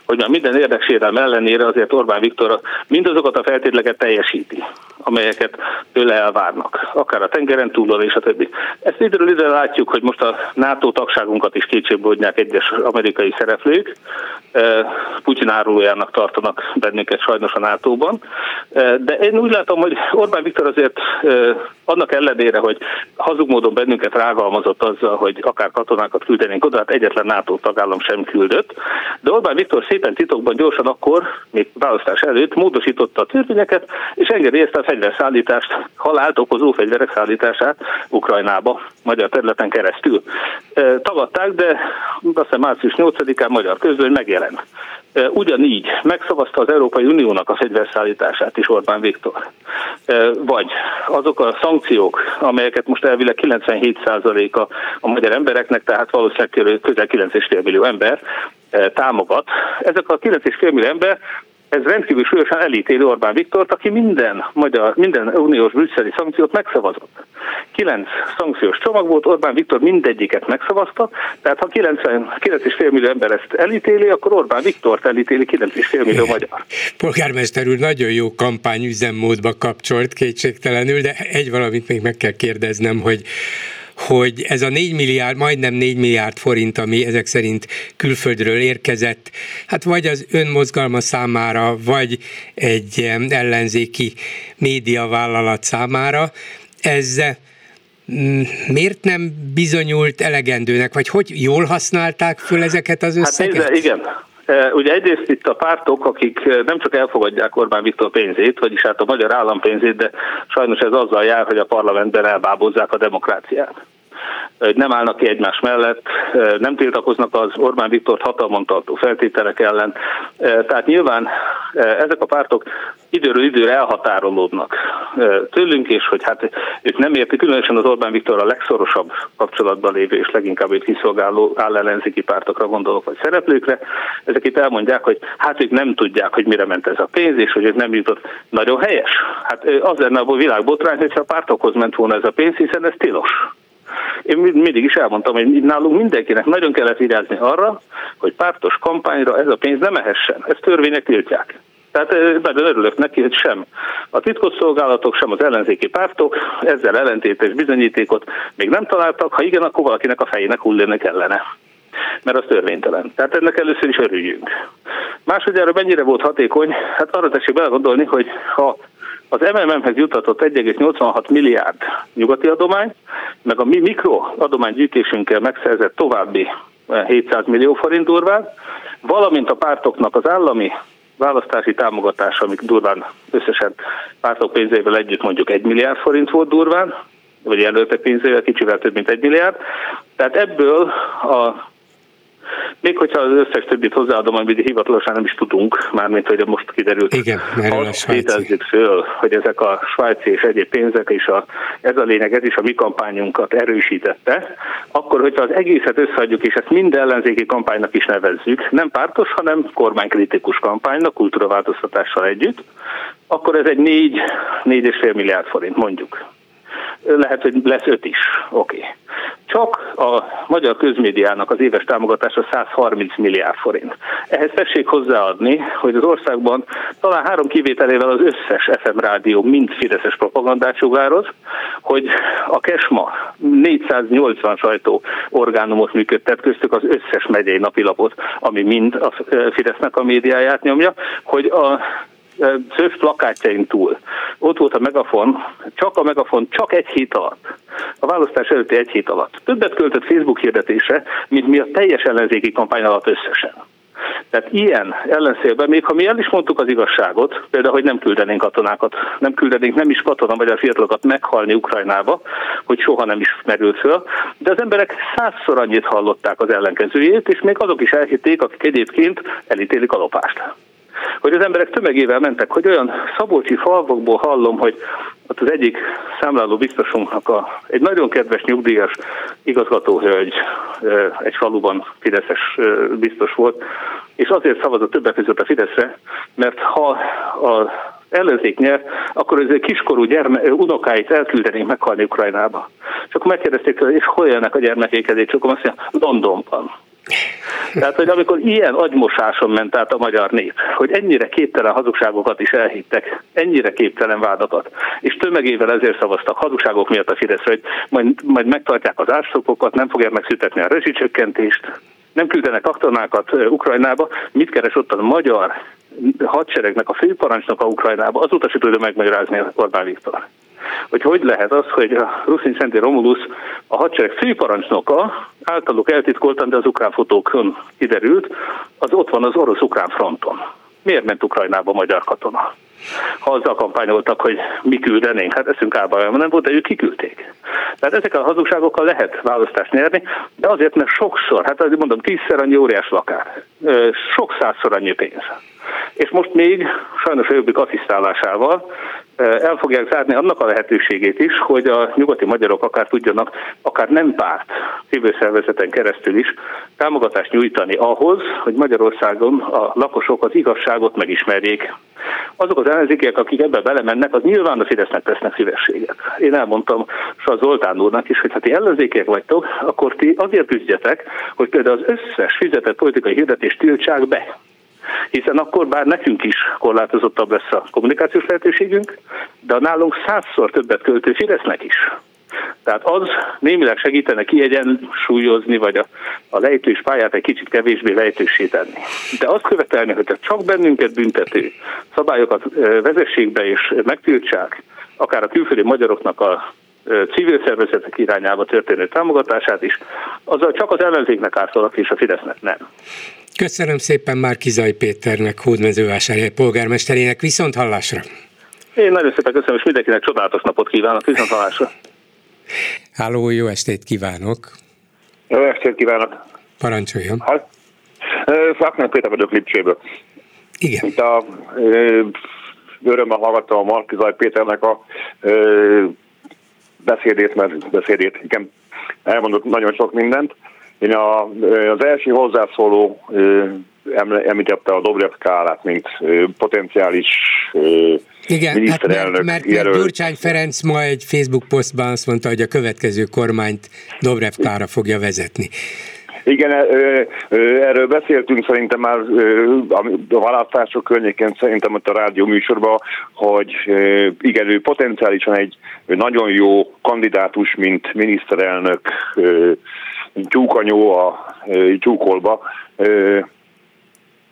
hogy már minden érdeksérelem ellenére azért Orbán Viktor mindazokat a feltételeket teljesíti, amelyeket tőle elvárnak, akár a tengeren túlon és a többi. Ezt időről ide látjuk, hogy most a NATO tagságunkat is kétségbe egyes amerikai szereplők, Putyin árulójának tartanak bennünket sajnos a NATO-ban, de én úgy látom, hogy Orbán Viktor azért annak ellenére, hogy hazug módon bennünket rágalmazott azzal, hogy akár katonákat küldenénk oda, hát egyetlen NATO tagállam sem küldött, de Orbán Viktor szépen titokban gyorsan akkor, még választás előtt módosította a törvényeket, és engedélyezte a fegyverszállítást, halált okozó fegyverek szállítását Ukrajnába, magyar területen keresztül. Tagadták, de azt hiszem március 8-án magyar közlöny megjelent. Ugyanígy megszavazta az Európai Uniónak a fegyverszállítását is Orbán Viktor. Vagy azok a szankciók, amelyeket most elvileg 97%-a a magyar embereknek, tehát valószínűleg közel 9,5 millió ember támogat. Ezek a 9,5 millió ember ez rendkívül súlyosan elítéli Orbán Viktort, aki minden magyar, minden uniós brüsszeli szankciót megszavazott. Kilenc szankciós csomag volt, Orbán Viktor mindegyiket megszavazta, tehát ha 9,5 millió ember ezt elítéli, akkor Orbán Viktort elítéli 9,5 millió magyar. Polgármester úr nagyon jó kampány üzemmódba kapcsolt kétségtelenül, de egy valamit még meg kell kérdeznem, hogy hogy ez a 4 milliárd, majdnem 4 milliárd forint, ami ezek szerint külföldről érkezett, hát vagy az önmozgalma számára, vagy egy ellenzéki médiavállalat számára, ez miért nem bizonyult elegendőnek, vagy hogy jól használták föl ezeket az összeget? Hát igen, e, Ugye egyrészt itt a pártok, akik nem csak elfogadják Orbán Viktor pénzét, vagyis hát a magyar állam pénzét, de sajnos ez azzal jár, hogy a parlamentben elbábozzák a demokráciát nem állnak ki egymás mellett, nem tiltakoznak az Orbán Viktort hatalmon tartó feltételek ellen. Tehát nyilván ezek a pártok időről időre elhatárolódnak tőlünk, és hogy hát ők nem értik, különösen az Orbán Viktor a legszorosabb kapcsolatban lévő és leginkább őt kiszolgáló állellenzéki pártokra gondolok, vagy szereplőkre. Ezek itt elmondják, hogy hát ők nem tudják, hogy mire ment ez a pénz, és hogy ők nem jutott. Nagyon helyes. Hát az lenne a világbotrány, hogyha a pártokhoz ment volna ez a pénz, hiszen ez tilos. Én mindig is elmondtam, hogy nálunk mindenkinek nagyon kellett vigyázni arra, hogy pártos kampányra ez a pénz nem ehessen. Ezt törvények tiltják. Tehát nagyon örülök neki, hogy sem a titkosszolgálatok, sem az ellenzéki pártok ezzel ellentétes bizonyítékot még nem találtak, ha igen, akkor valakinek a fejének hullani kellene mert az törvénytelen. Tehát ennek először is örüljünk. Másodjára mennyire volt hatékony? Hát arra tessék belegondolni, hogy ha az MMM-hez jutatott 1,86 milliárd nyugati adomány, meg a mi mikroadománygyűjtésünkkel megszerzett további 700 eh, millió forint durván, valamint a pártoknak az állami választási támogatása, amik durván összesen pártok pénzével együtt mondjuk 1 milliárd forint volt durván, vagy jelöltek pénzével kicsivel több mint 1 milliárd. Tehát ebből a még hogyha az összes többit hozzáadom, amit hivatalosan nem is tudunk, mármint hogy most kiderült. Igen, erről a svájci. föl, hogy ezek a svájci és egyéb pénzek, és a, ez a lényeg, ez is a mi kampányunkat erősítette, akkor, hogyha az egészet összeadjuk, és ezt mind ellenzéki kampánynak is nevezzük, nem pártos, hanem kormánykritikus kampánynak, kultúraváltoztatással együtt, akkor ez egy 4, 4,5 milliárd forint mondjuk lehet, hogy lesz öt is, oké. Okay. Csak a magyar közmédiának az éves támogatása 130 milliárd forint. Ehhez tessék hozzáadni, hogy az országban talán három kivételével az összes FM rádió mind fideszes propagandát sugároz, hogy a Kesma 480 sajtó orgánumot működtet, köztük az összes megyei napilapot, ami mind a Fidesznek a médiáját nyomja, hogy a szöv plakátjain túl. Ott volt a megafon, csak a megafon, csak egy hét alatt, a választás előtti egy hét alatt. Többet költött Facebook hirdetésre, mint mi a teljes ellenzéki kampány alatt összesen. Tehát ilyen ellenszélben, még ha mi el is mondtuk az igazságot, például, hogy nem küldenénk katonákat, nem küldenénk nem is katona magyar fiatalokat meghalni Ukrajnába, hogy soha nem is merült föl, de az emberek százszor annyit hallották az ellenkezőjét, és még azok is elhitték, akik egyébként elítélik a lopást hogy az emberek tömegével mentek, hogy olyan szabolcsi falvakból hallom, hogy ott az egyik számláló biztosunknak a, egy nagyon kedves nyugdíjas igazgatóhölgy egy faluban Fideszes biztos volt, és azért szavazott többek között a Fideszre, mert ha a ellenzék nyer, akkor az kiskorú gyerme, unokáit elküldenénk meghalni Ukrajnába. És akkor megkérdezték, és hol élnek a gyermekék, és akkor azt mondja, Londonban. Tehát, hogy amikor ilyen agymosáson ment át a magyar nép, hogy ennyire képtelen hazugságokat is elhittek, ennyire képtelen vádakat, és tömegével ezért szavaztak hazugságok miatt a Fidesz, hogy majd, majd megtartják az árszokokat, nem fogják megszüntetni a rezsicsökkentést, nem küldenek katonákat Ukrajnába, mit keres ott a magyar hadseregnek a főparancsnoka Ukrajnába, az utasító megmagyarázni Orbán Viktor hogy hogy lehet az, hogy a Ruszin Szenti Romulus a hadsereg főparancsnoka általuk eltitkoltan, de az ukrán fotókon kiderült, az ott van az orosz-ukrán fronton. Miért ment Ukrajnába magyar katona? ha azzal kampányoltak, hogy mi küldenénk, hát eszünk álba, nem volt, de ők kiküldték. Tehát ezekkel a hazugságokkal lehet választást nyerni, de azért, mert sokszor, hát mondom, tízszer annyi óriás lakár, sok százszor annyi pénz. És most még sajnos a jobbik asszisztálásával el fogják zárni annak a lehetőségét is, hogy a nyugati magyarok akár tudjanak, akár nem párt civil szervezeten keresztül is támogatást nyújtani ahhoz, hogy Magyarországon a lakosok az igazságot megismerjék. Azok az ellenzékiek, akik ebbe belemennek, az nyilván a Fidesznek tesznek szívességet. Én elmondtam a Zoltán úrnak is, hogy ha ti ellenzékiek vagytok, akkor ti azért küzdjetek, hogy például az összes fizetett politikai hirdetést tiltsák be hiszen akkor bár nekünk is korlátozottabb lesz a kommunikációs lehetőségünk, de a nálunk százszor többet költő Fidesznek is. Tehát az némileg segítene kiegyensúlyozni, vagy a, a lejtős pályát egy kicsit kevésbé lejtősé tenni. De azt követelni, hogy csak bennünket büntető szabályokat vezessék be és megtiltsák, akár a külföldi magyaroknak a civil szervezetek irányába történő támogatását is, azzal csak az ellenzéknek ártalak és a Fidesznek nem. Köszönöm szépen már Kizaj Péternek, Hódmezővásárhely polgármesterének, viszont hallásra! Én nagyon szépen köszönöm, és mindenkinek csodálatos napot kívánok, viszont hallásra! Háló, jó estét kívánok! Jó estét kívánok! Parancsoljon! Szakmán Péter vagyok Lipcséből. Igen. Itt a örömmel hallgattam a Markizaj Péternek a ö, beszédét, mert beszédét, igen, elmondott nagyon sok mindent. Én a, az első hozzászóló említette a Dobrev Kálát, mint potenciális igen, hát mert, mert, mert Gyurcsány Ferenc ma egy Facebook posztban azt mondta, hogy a következő kormányt Dobrev Klára fogja vezetni. Igen, erről beszéltünk szerintem már a választások környéken, szerintem ott a rádió műsorban, hogy igen, ő potenciálisan egy nagyon jó kandidátus, mint miniszterelnök tyúkanyó a tyúkolba,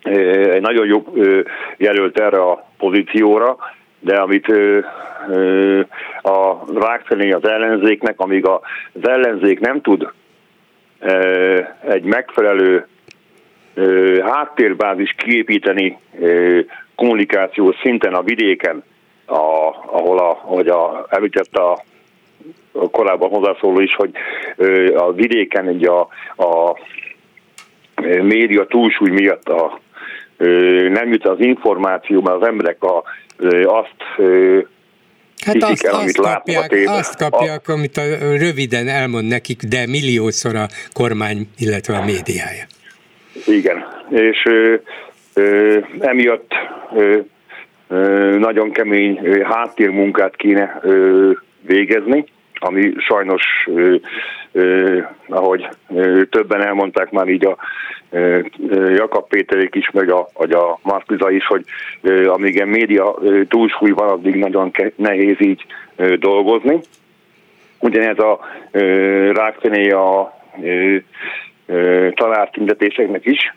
egy nagyon jó jelölt erre a pozícióra, de amit a rákfelé az ellenzéknek, amíg az ellenzék nem tud egy megfelelő háttérbázis kiépíteni kommunikációs szinten a vidéken, a, ahol a, ahogy a, említette a korábban hozzászóló is, hogy a vidéken egy a, a média túlsúly miatt a, nem jut az információ, mert az emberek a, azt Hát azt, el, azt, kapják, azt kapják, a, amit a, röviden elmond nekik, de milliószor a kormány, illetve a médiája. Igen, és ö, ö, emiatt ö, ö, nagyon kemény háttérmunkát kéne ö, végezni, ami sajnos, ö, ö, ahogy ö, többen elmondták már így a ö, Jakab Péterék is, meg a, a Markiza is, hogy ö, amíg a média ö, túlsúly van, addig nagyon nehéz így ö, dolgozni. Ugyanez a rákfené a ö, ö, tanártüntetéseknek is,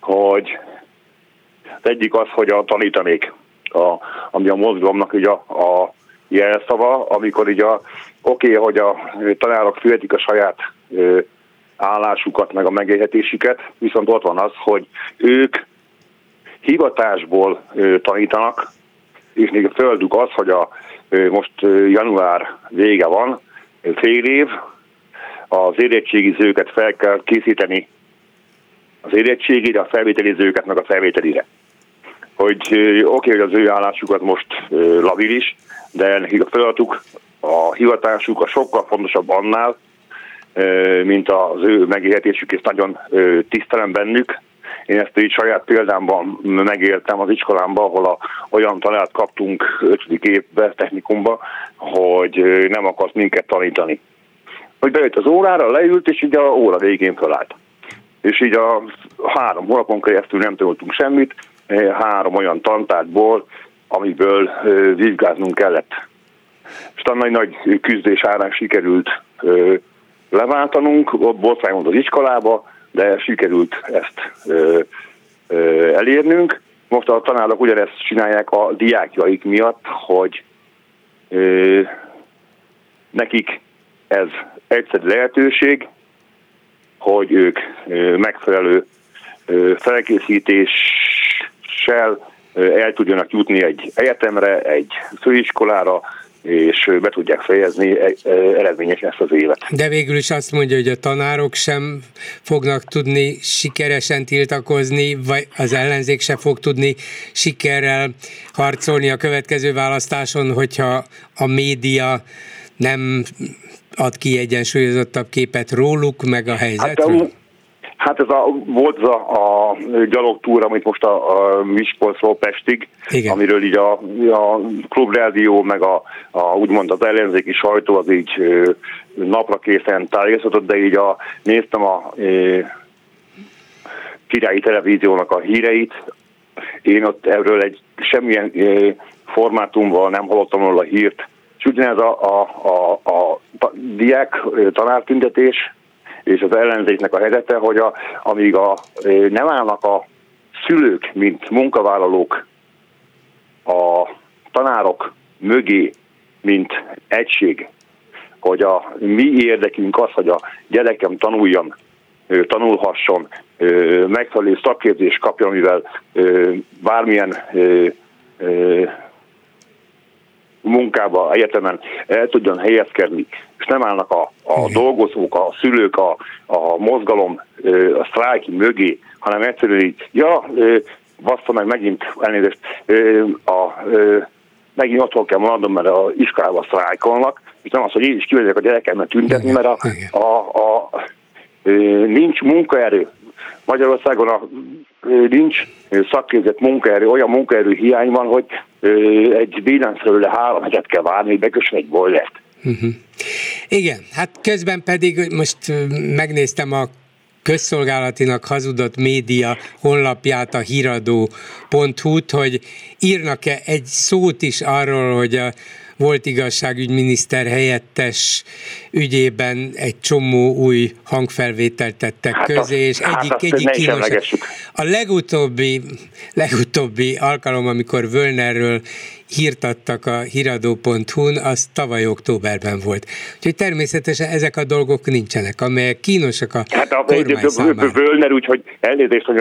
hogy az egyik az, hogy a tanítanék, a, ami a mozgalomnak ugye a, a jelszava, amikor így a, oké, okay, hogy a tanárok fülhetik a saját ö, állásukat, meg a megélhetésüket, viszont ott van az, hogy ők hivatásból tanítanak, és még a földük az, hogy a, most január vége van, fél év, az érettségizőket fel kell készíteni az érettségére, a felvételizőket meg a felvételire. Hogy oké, okay, hogy az ő állásukat most labilis, de nekik a feladatuk, a hivatásuk a sokkal fontosabb annál, mint az ő megélhetésük, és nagyon tisztelem bennük. Én ezt így saját példámban megéltem az iskolámban, ahol a, olyan tanárt kaptunk 5. évben technikumba, hogy nem akart minket tanítani. Hogy bejött az órára, leült, és így a óra végén fölállt. És így a három hónapon keresztül nem tanultunk semmit, három olyan tantárból, amiből vizsgáznunk kellett. És nagy nagy küzdés árán sikerült leváltanunk, ott botrányunk az iskolába, de sikerült ezt elérnünk. Most a tanárok ugyanezt csinálják a diákjaik miatt, hogy ö, nekik ez egyszerű lehetőség, hogy ők ö, megfelelő ö, felkészítéssel el tudjanak jutni egy egyetemre, egy főiskolára, és be tudják fejezni e, e, eredményesen ezt az évet. De végül is azt mondja, hogy a tanárok sem fognak tudni sikeresen tiltakozni, vagy az ellenzék sem fog tudni sikerrel harcolni a következő választáson, hogyha a média nem ad ki egyensúlyozottabb képet róluk, meg a helyzetről? Hát, Hát ez a, volt az a, a gyalogtúra, amit most a, a Miskolcról Pestig, Igen. amiről így a, a klubrádió, meg a, a, úgymond az ellenzéki sajtó az így napra készen tájékoztatott, de így a, néztem a e, királyi televíziónak a híreit, én ott erről egy semmilyen e, formátumban nem hallottam róla hírt, és ugyanez a, a, a, a, a diák tanártüntetés, és az ellenzéknek a helyzete, hogy a, amíg a, nem állnak a szülők, mint munkavállalók a tanárok mögé, mint egység, hogy a mi érdekünk az, hogy a gyerekem tanuljon, tanulhasson, megfelelő szakképzést kapjon, mivel bármilyen munkába, egyetemen el tudjon helyezkedni, és nem állnak a, a dolgozók, a szülők, a, a mozgalom, a sztrájk mögé, hanem egyszerűen így, ja, bassza meg megint elnézést, a, megint otthon kell maradnom, mert a iskolában sztrájkolnak, és nem az, hogy én is kivegyek a gyerekemet tüntetni, mert a, a, a, a, nincs munkaerő. Magyarországon a, nincs szakképzett munkaerő, olyan munkaerő hiány van, hogy egy billenszerűre három hetet kell várni, hogy bekössön egy boilert. Uh-huh. Igen, hát közben pedig most megnéztem a közszolgálatinak hazudott média honlapját, a híradó.hu-t, hogy írnak-e egy szót is arról, hogy a volt igazságügyminiszter helyettes ügyében egy csomó új hangfelvételt tettek hát közé, és hát egyik, egyik kínos. A legutóbbi, legutóbbi alkalom, amikor Völnerről hírtattak a híradó.hu-n, az tavaly októberben volt. Úgyhogy természetesen ezek a dolgok nincsenek, amelyek kínosak a hát a. Völner, úgyhogy elnézést, hogy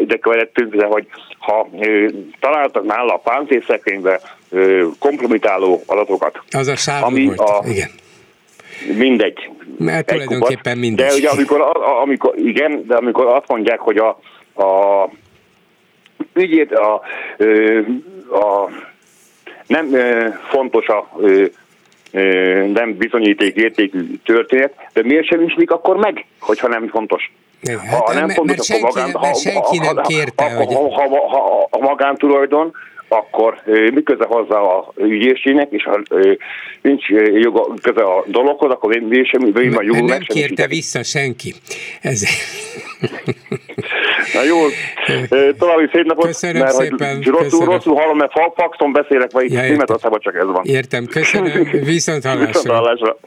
ide követtünk, de hogy ha találtak nála a páncélszekrénybe kompromitáló adatokat. Az a sárga ami volt, a, igen. Mindegy. Mert tulajdonképpen kupat, mindegy. De ugye amikor, amikor, igen, de amikor azt mondják, hogy a, a ügyét a, a nem fontos a nem bizonyíték értékű történet, de miért sem ismik akkor meg, hogyha nem fontos? Hát, ha nem fontos, mert senki, magán, ha, senki nem kérte, ha, hogy... Ha, ha, ha, ha a magántulajdon, akkor mi köze hozzá a ügyészségnek, és ha nincs joga köze a dologhoz, akkor én, én sem, én a jogul Nem kérte vissza senki. Ez... Na jó, további szép napot. Köszönöm mert, szépen. Rosszul, köszönöm. rosszul hallom, mert faxon beszélek, vagy ja, Németországban csak ez van. Értem, köszönöm. Viszont hallásra. Viszont hallásra.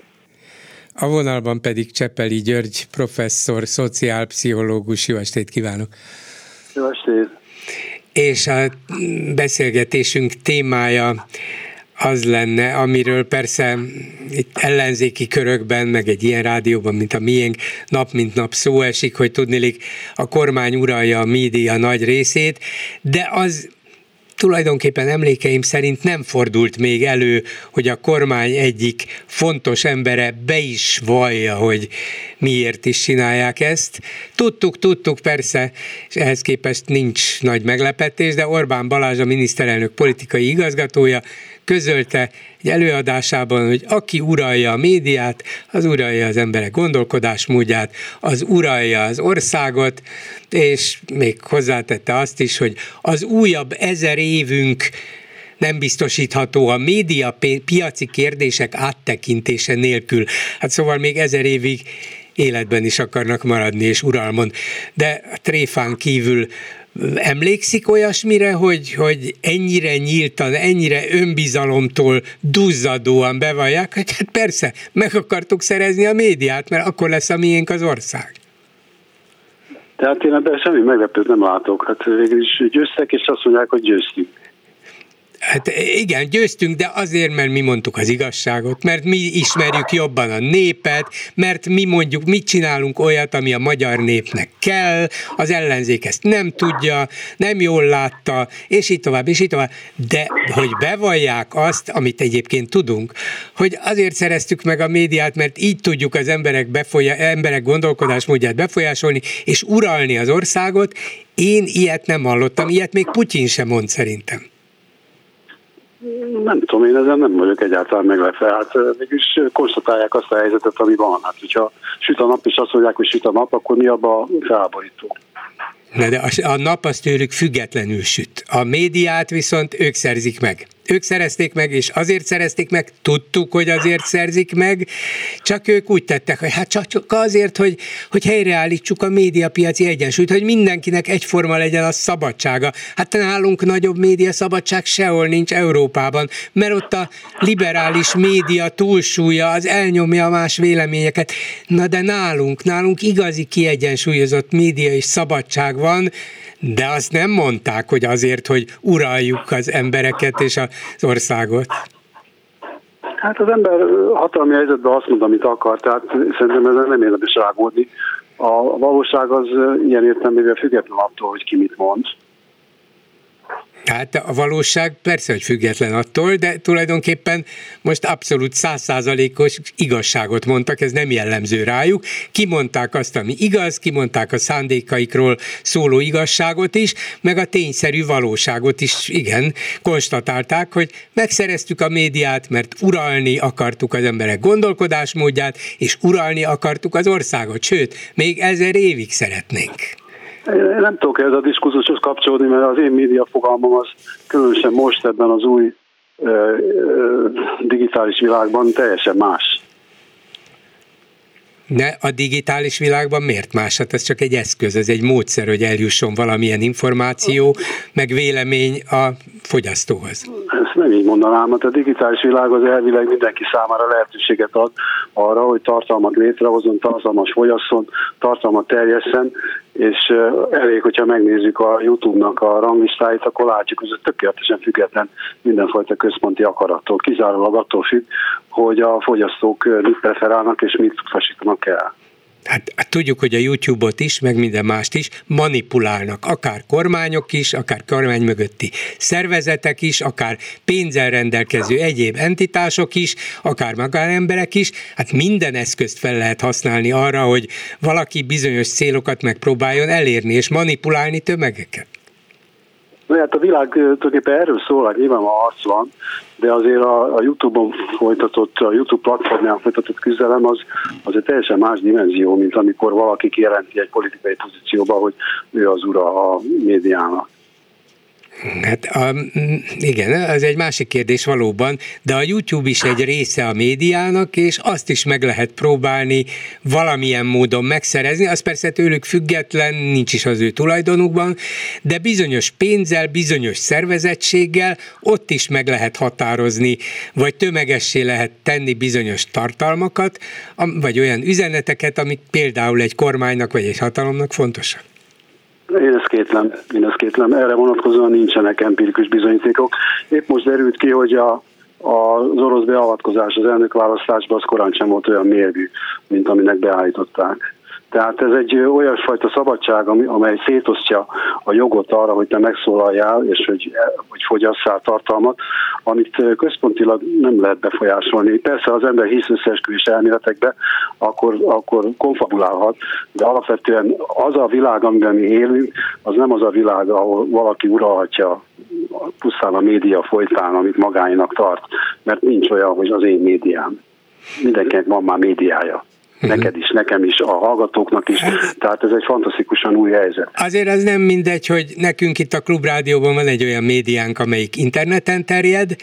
A vonalban pedig Csepeli György, professzor, szociálpszichológus. Jó estét kívánok! Jó estét! És a beszélgetésünk témája az lenne, amiről persze itt ellenzéki körökben, meg egy ilyen rádióban, mint a miénk, nap mint nap szó esik, hogy tudnilik a kormány uralja a média nagy részét, de az tulajdonképpen emlékeim szerint nem fordult még elő, hogy a kormány egyik fontos embere be is vallja, hogy miért is csinálják ezt. Tudtuk, tudtuk persze, és ehhez képest nincs nagy meglepetés, de Orbán Balázs a miniszterelnök politikai igazgatója közölte egy előadásában, hogy aki uralja a médiát, az uralja az emberek gondolkodásmódját, az uralja az országot, és még hozzátette azt is, hogy az újabb ezer évünk nem biztosítható a média piaci kérdések áttekintése nélkül. Hát szóval még ezer évig életben is akarnak maradni és uralmon. De a tréfán kívül Emlékszik olyasmire, hogy, hogy ennyire nyíltan, ennyire önbizalomtól duzzadóan bevallják, hogy hát persze, meg akartuk szerezni a médiát, mert akkor lesz a miénk az ország. Tehát én ebben semmi meglepőt nem látok. Hát végül is győztek, és azt mondják, hogy győztünk. Hát igen, győztünk, de azért, mert mi mondtuk az igazságot, mert mi ismerjük jobban a népet, mert mi mondjuk, mit csinálunk olyat, ami a magyar népnek kell, az ellenzék ezt nem tudja, nem jól látta, és így tovább, és így tovább. De hogy bevallják azt, amit egyébként tudunk, hogy azért szereztük meg a médiát, mert így tudjuk az emberek, befolyá- emberek gondolkodásmódját befolyásolni, és uralni az országot, én ilyet nem hallottam, ilyet még Putyin sem mond szerintem. Nem tudom, én ezen nem vagyok egyáltalán meglepve. Hát mégis konstatálják azt a helyzetet, ami van. Hát, hogyha süt a nap, és azt mondják, hogy süt a nap, akkor mi abban felborító? Na de a nap az tőlük függetlenül süt. A médiát viszont ők szerzik meg ők szerezték meg, és azért szerezték meg, tudtuk, hogy azért szerzik meg, csak ők úgy tettek, hogy hát csak, azért, hogy, hogy helyreállítsuk a médiapiaci egyensúlyt, hogy mindenkinek egyforma legyen a szabadsága. Hát nálunk nagyobb média szabadság sehol nincs Európában, mert ott a liberális média túlsúlya az elnyomja a más véleményeket. Na de nálunk, nálunk igazi kiegyensúlyozott média és szabadság van, de azt nem mondták, hogy azért, hogy uraljuk az embereket és az országot. Hát az ember hatalmi helyzetben azt mond, amit akar, tehát szerintem ezen nem érdemes rágódni. A valóság az ilyen értelmében független attól, hogy ki mit mond. Hát a valóság persze, hogy független attól, de tulajdonképpen most abszolút százszázalékos igazságot mondtak, ez nem jellemző rájuk. Kimondták azt, ami igaz, kimondták a szándékaikról szóló igazságot is, meg a tényszerű valóságot is, igen, konstatálták, hogy megszereztük a médiát, mert uralni akartuk az emberek gondolkodásmódját, és uralni akartuk az országot, sőt, még ezer évig szeretnénk. Nem tudok ez a diskurzushoz kapcsolódni, mert az én média fogalmam az különösen most ebben az új digitális világban teljesen más. Ne, a digitális világban miért más? Hát ez csak egy eszköz, ez egy módszer, hogy eljusson valamilyen információ, meg vélemény a fogyasztóhoz. Ezt nem így mondanám, mert a digitális világ az elvileg mindenki számára lehetőséget ad arra, hogy tartalmat létrehozzon, tartalmas fogyasszon, tartalmat terjesszen, és elég, hogyha megnézzük a YouTube-nak a ranglistáit, akkor látjuk, hogy ez tökéletesen független mindenfajta központi akarattól. Kizárólag attól függ, hogy a fogyasztók mit preferálnak és mit utasítanak el. Hát, hát tudjuk, hogy a YouTube-ot is, meg minden mást is manipulálnak, akár kormányok is, akár kormány mögötti szervezetek is, akár pénzzel rendelkező egyéb entitások is, akár magánemberek is, hát minden eszközt fel lehet használni arra, hogy valaki bizonyos célokat megpróbáljon elérni és manipulálni tömegeket. Na hát a világ tulajdonképpen erről szól, hogy nyilván arc van, de azért a, a YouTube-on folytatott, a YouTube platformján folytatott küzdelem az, az egy teljesen más dimenzió, mint amikor valaki kijelenti egy politikai pozícióba, hogy ő az ura a médiának. Hát a, igen, ez egy másik kérdés valóban, de a YouTube is egy része a médiának, és azt is meg lehet próbálni valamilyen módon megszerezni, az persze tőlük független, nincs is az ő tulajdonukban, de bizonyos pénzzel, bizonyos szervezettséggel ott is meg lehet határozni, vagy tömegessé lehet tenni bizonyos tartalmakat, vagy olyan üzeneteket, amik például egy kormánynak vagy egy hatalomnak fontosak. Én ezt kétlem, én ezt kétlem. Erre vonatkozóan nincsenek empirikus bizonyítékok. Épp most derült ki, hogy a, az orosz beavatkozás az elnökválasztásban az korán sem volt olyan mérgű, mint aminek beállították. Tehát ez egy olyasfajta szabadság, amely szétosztja a jogot arra, hogy te megszólaljál, és hogy, hogy fogyasszál tartalmat, amit központilag nem lehet befolyásolni. Persze az ember hisz összeesküvés elméletekbe, akkor, akkor konfabulálhat, de alapvetően az a világ, amiben mi élünk, az nem az a világ, ahol valaki uralhatja pusztán a média folytán, amit magáinak tart, mert nincs olyan, hogy az én médiám. Mindenkinek van már médiája. Uh-huh. Neked is, nekem is, a hallgatóknak is. Tehát ez egy fantasztikusan új helyzet. Azért az nem mindegy, hogy nekünk itt a Klubrádióban van egy olyan médiánk, amelyik interneten terjed,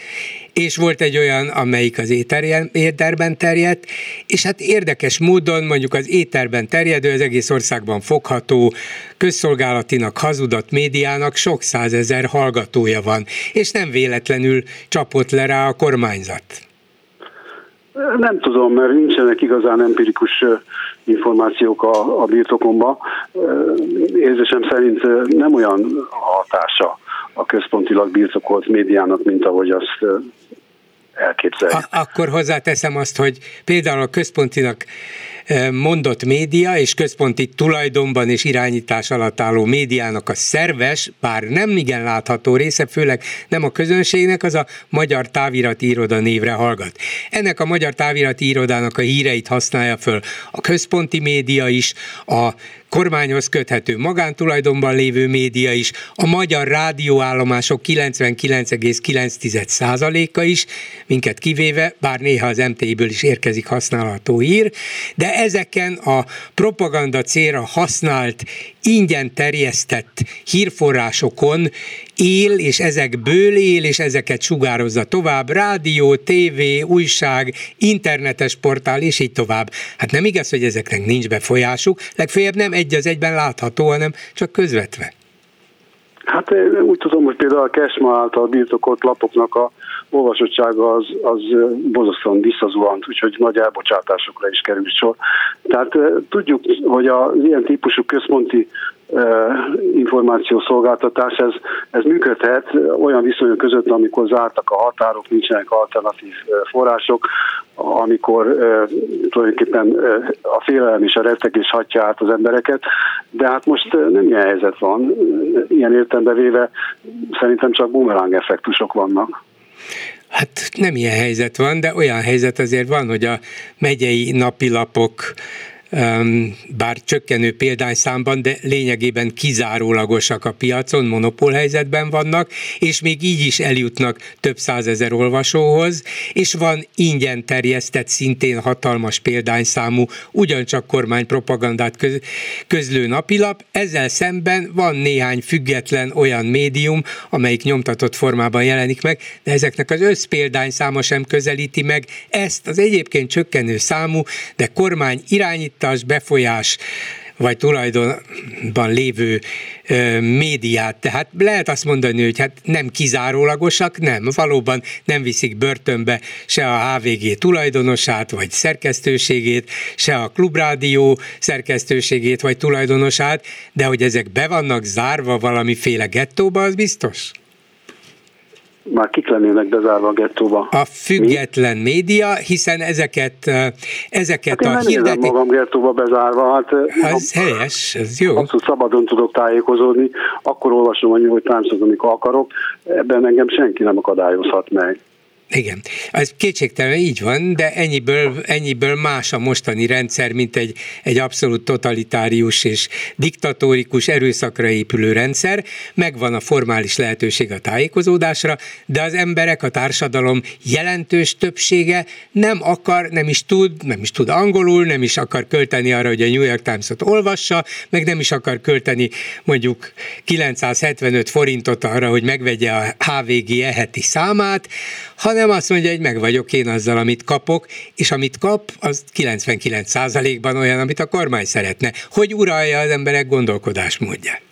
és volt egy olyan, amelyik az éterben terjedt, és hát érdekes módon mondjuk az éterben terjedő, az egész országban fogható, közszolgálatinak hazudott médiának sok százezer hallgatója van, és nem véletlenül csapott le rá a kormányzat. Nem tudom, mert nincsenek igazán empirikus információk a, a birtokomba. Érzésem szerint nem olyan hatása a központilag birtokolt médiának, mint ahogy azt elképzelni. Akkor hozzáteszem azt, hogy például a központinak mondott média és központi tulajdonban és irányítás alatt álló médiának a szerves, bár nem igen látható része, főleg nem a közönségnek, az a Magyar Távirati Iroda névre hallgat. Ennek a Magyar Távirati Irodának a híreit használja föl a központi média is, a kormányhoz köthető magántulajdonban lévő média is, a magyar rádióállomások 99,9%-a is, minket kivéve, bár néha az MTI-ből is érkezik használható hír, de ezeken a propaganda célra használt, ingyen terjesztett hírforrásokon él, és ezekből él, és ezeket sugározza tovább, rádió, tévé, újság, internetes portál, és így tovább. Hát nem igaz, hogy ezeknek nincs befolyásuk, legfeljebb nem egy az egyben látható, hanem csak közvetve. Hát én úgy tudom, hogy például a Kesma által birtokolt lapoknak a olvasottsága az, az bozasztóan visszazuhant, úgyhogy nagy elbocsátásokra is kerül sor. Tehát tudjuk, hogy az ilyen típusú központi információszolgáltatás, ez, ez működhet olyan viszonyok között, amikor zártak a határok, nincsenek alternatív források, amikor tulajdonképpen a félelem és a rettegés hatja át az embereket, de hát most nem ilyen helyzet van. Ilyen értelembe véve szerintem csak bumerang effektusok vannak. Hát nem ilyen helyzet van, de olyan helyzet azért van, hogy a megyei napilapok bár csökkenő példányszámban, de lényegében kizárólagosak a piacon, monopól helyzetben vannak, és még így is eljutnak több százezer olvasóhoz, és van ingyen terjesztett, szintén hatalmas példányszámú, ugyancsak kormánypropagandát köz, közlő napilap, ezzel szemben van néhány független olyan médium, amelyik nyomtatott formában jelenik meg, de ezeknek az összpéldányszáma sem közelíti meg ezt az egyébként csökkenő számú, de kormány irányít irányítás, befolyás vagy tulajdonban lévő ö, médiát. Tehát lehet azt mondani, hogy hát nem kizárólagosak, nem, valóban nem viszik börtönbe se a HVG tulajdonosát, vagy szerkesztőségét, se a klubrádió szerkesztőségét, vagy tulajdonosát, de hogy ezek be vannak zárva valamiféle gettóba, az biztos? Már kik lennének bezárva a gettóba. A független Mi? média, hiszen ezeket, ezeket hát a hirdetés... magam gettóba bezárva, hát... Az ha, helyes, ez jó. hogy szabadon tudok tájékozódni, akkor olvasom a New York Times-ot, amikor akarok, ebben engem senki nem akadályozhat meg. Igen, ez kétségtelen így van, de ennyiből, ennyiből más a mostani rendszer, mint egy, egy abszolút totalitárius és diktatórikus erőszakra épülő rendszer. Megvan a formális lehetőség a tájékozódásra, de az emberek, a társadalom jelentős többsége nem akar, nem is tud, nem is tud angolul, nem is akar költeni arra, hogy a New York Times-ot olvassa, meg nem is akar költeni mondjuk 975 forintot arra, hogy megvegye a HVG eheti számát, hanem azt mondja, hogy meg vagyok én azzal, amit kapok, és amit kap, az 99%-ban olyan, amit a kormány szeretne. Hogy uralja az emberek gondolkodásmódját?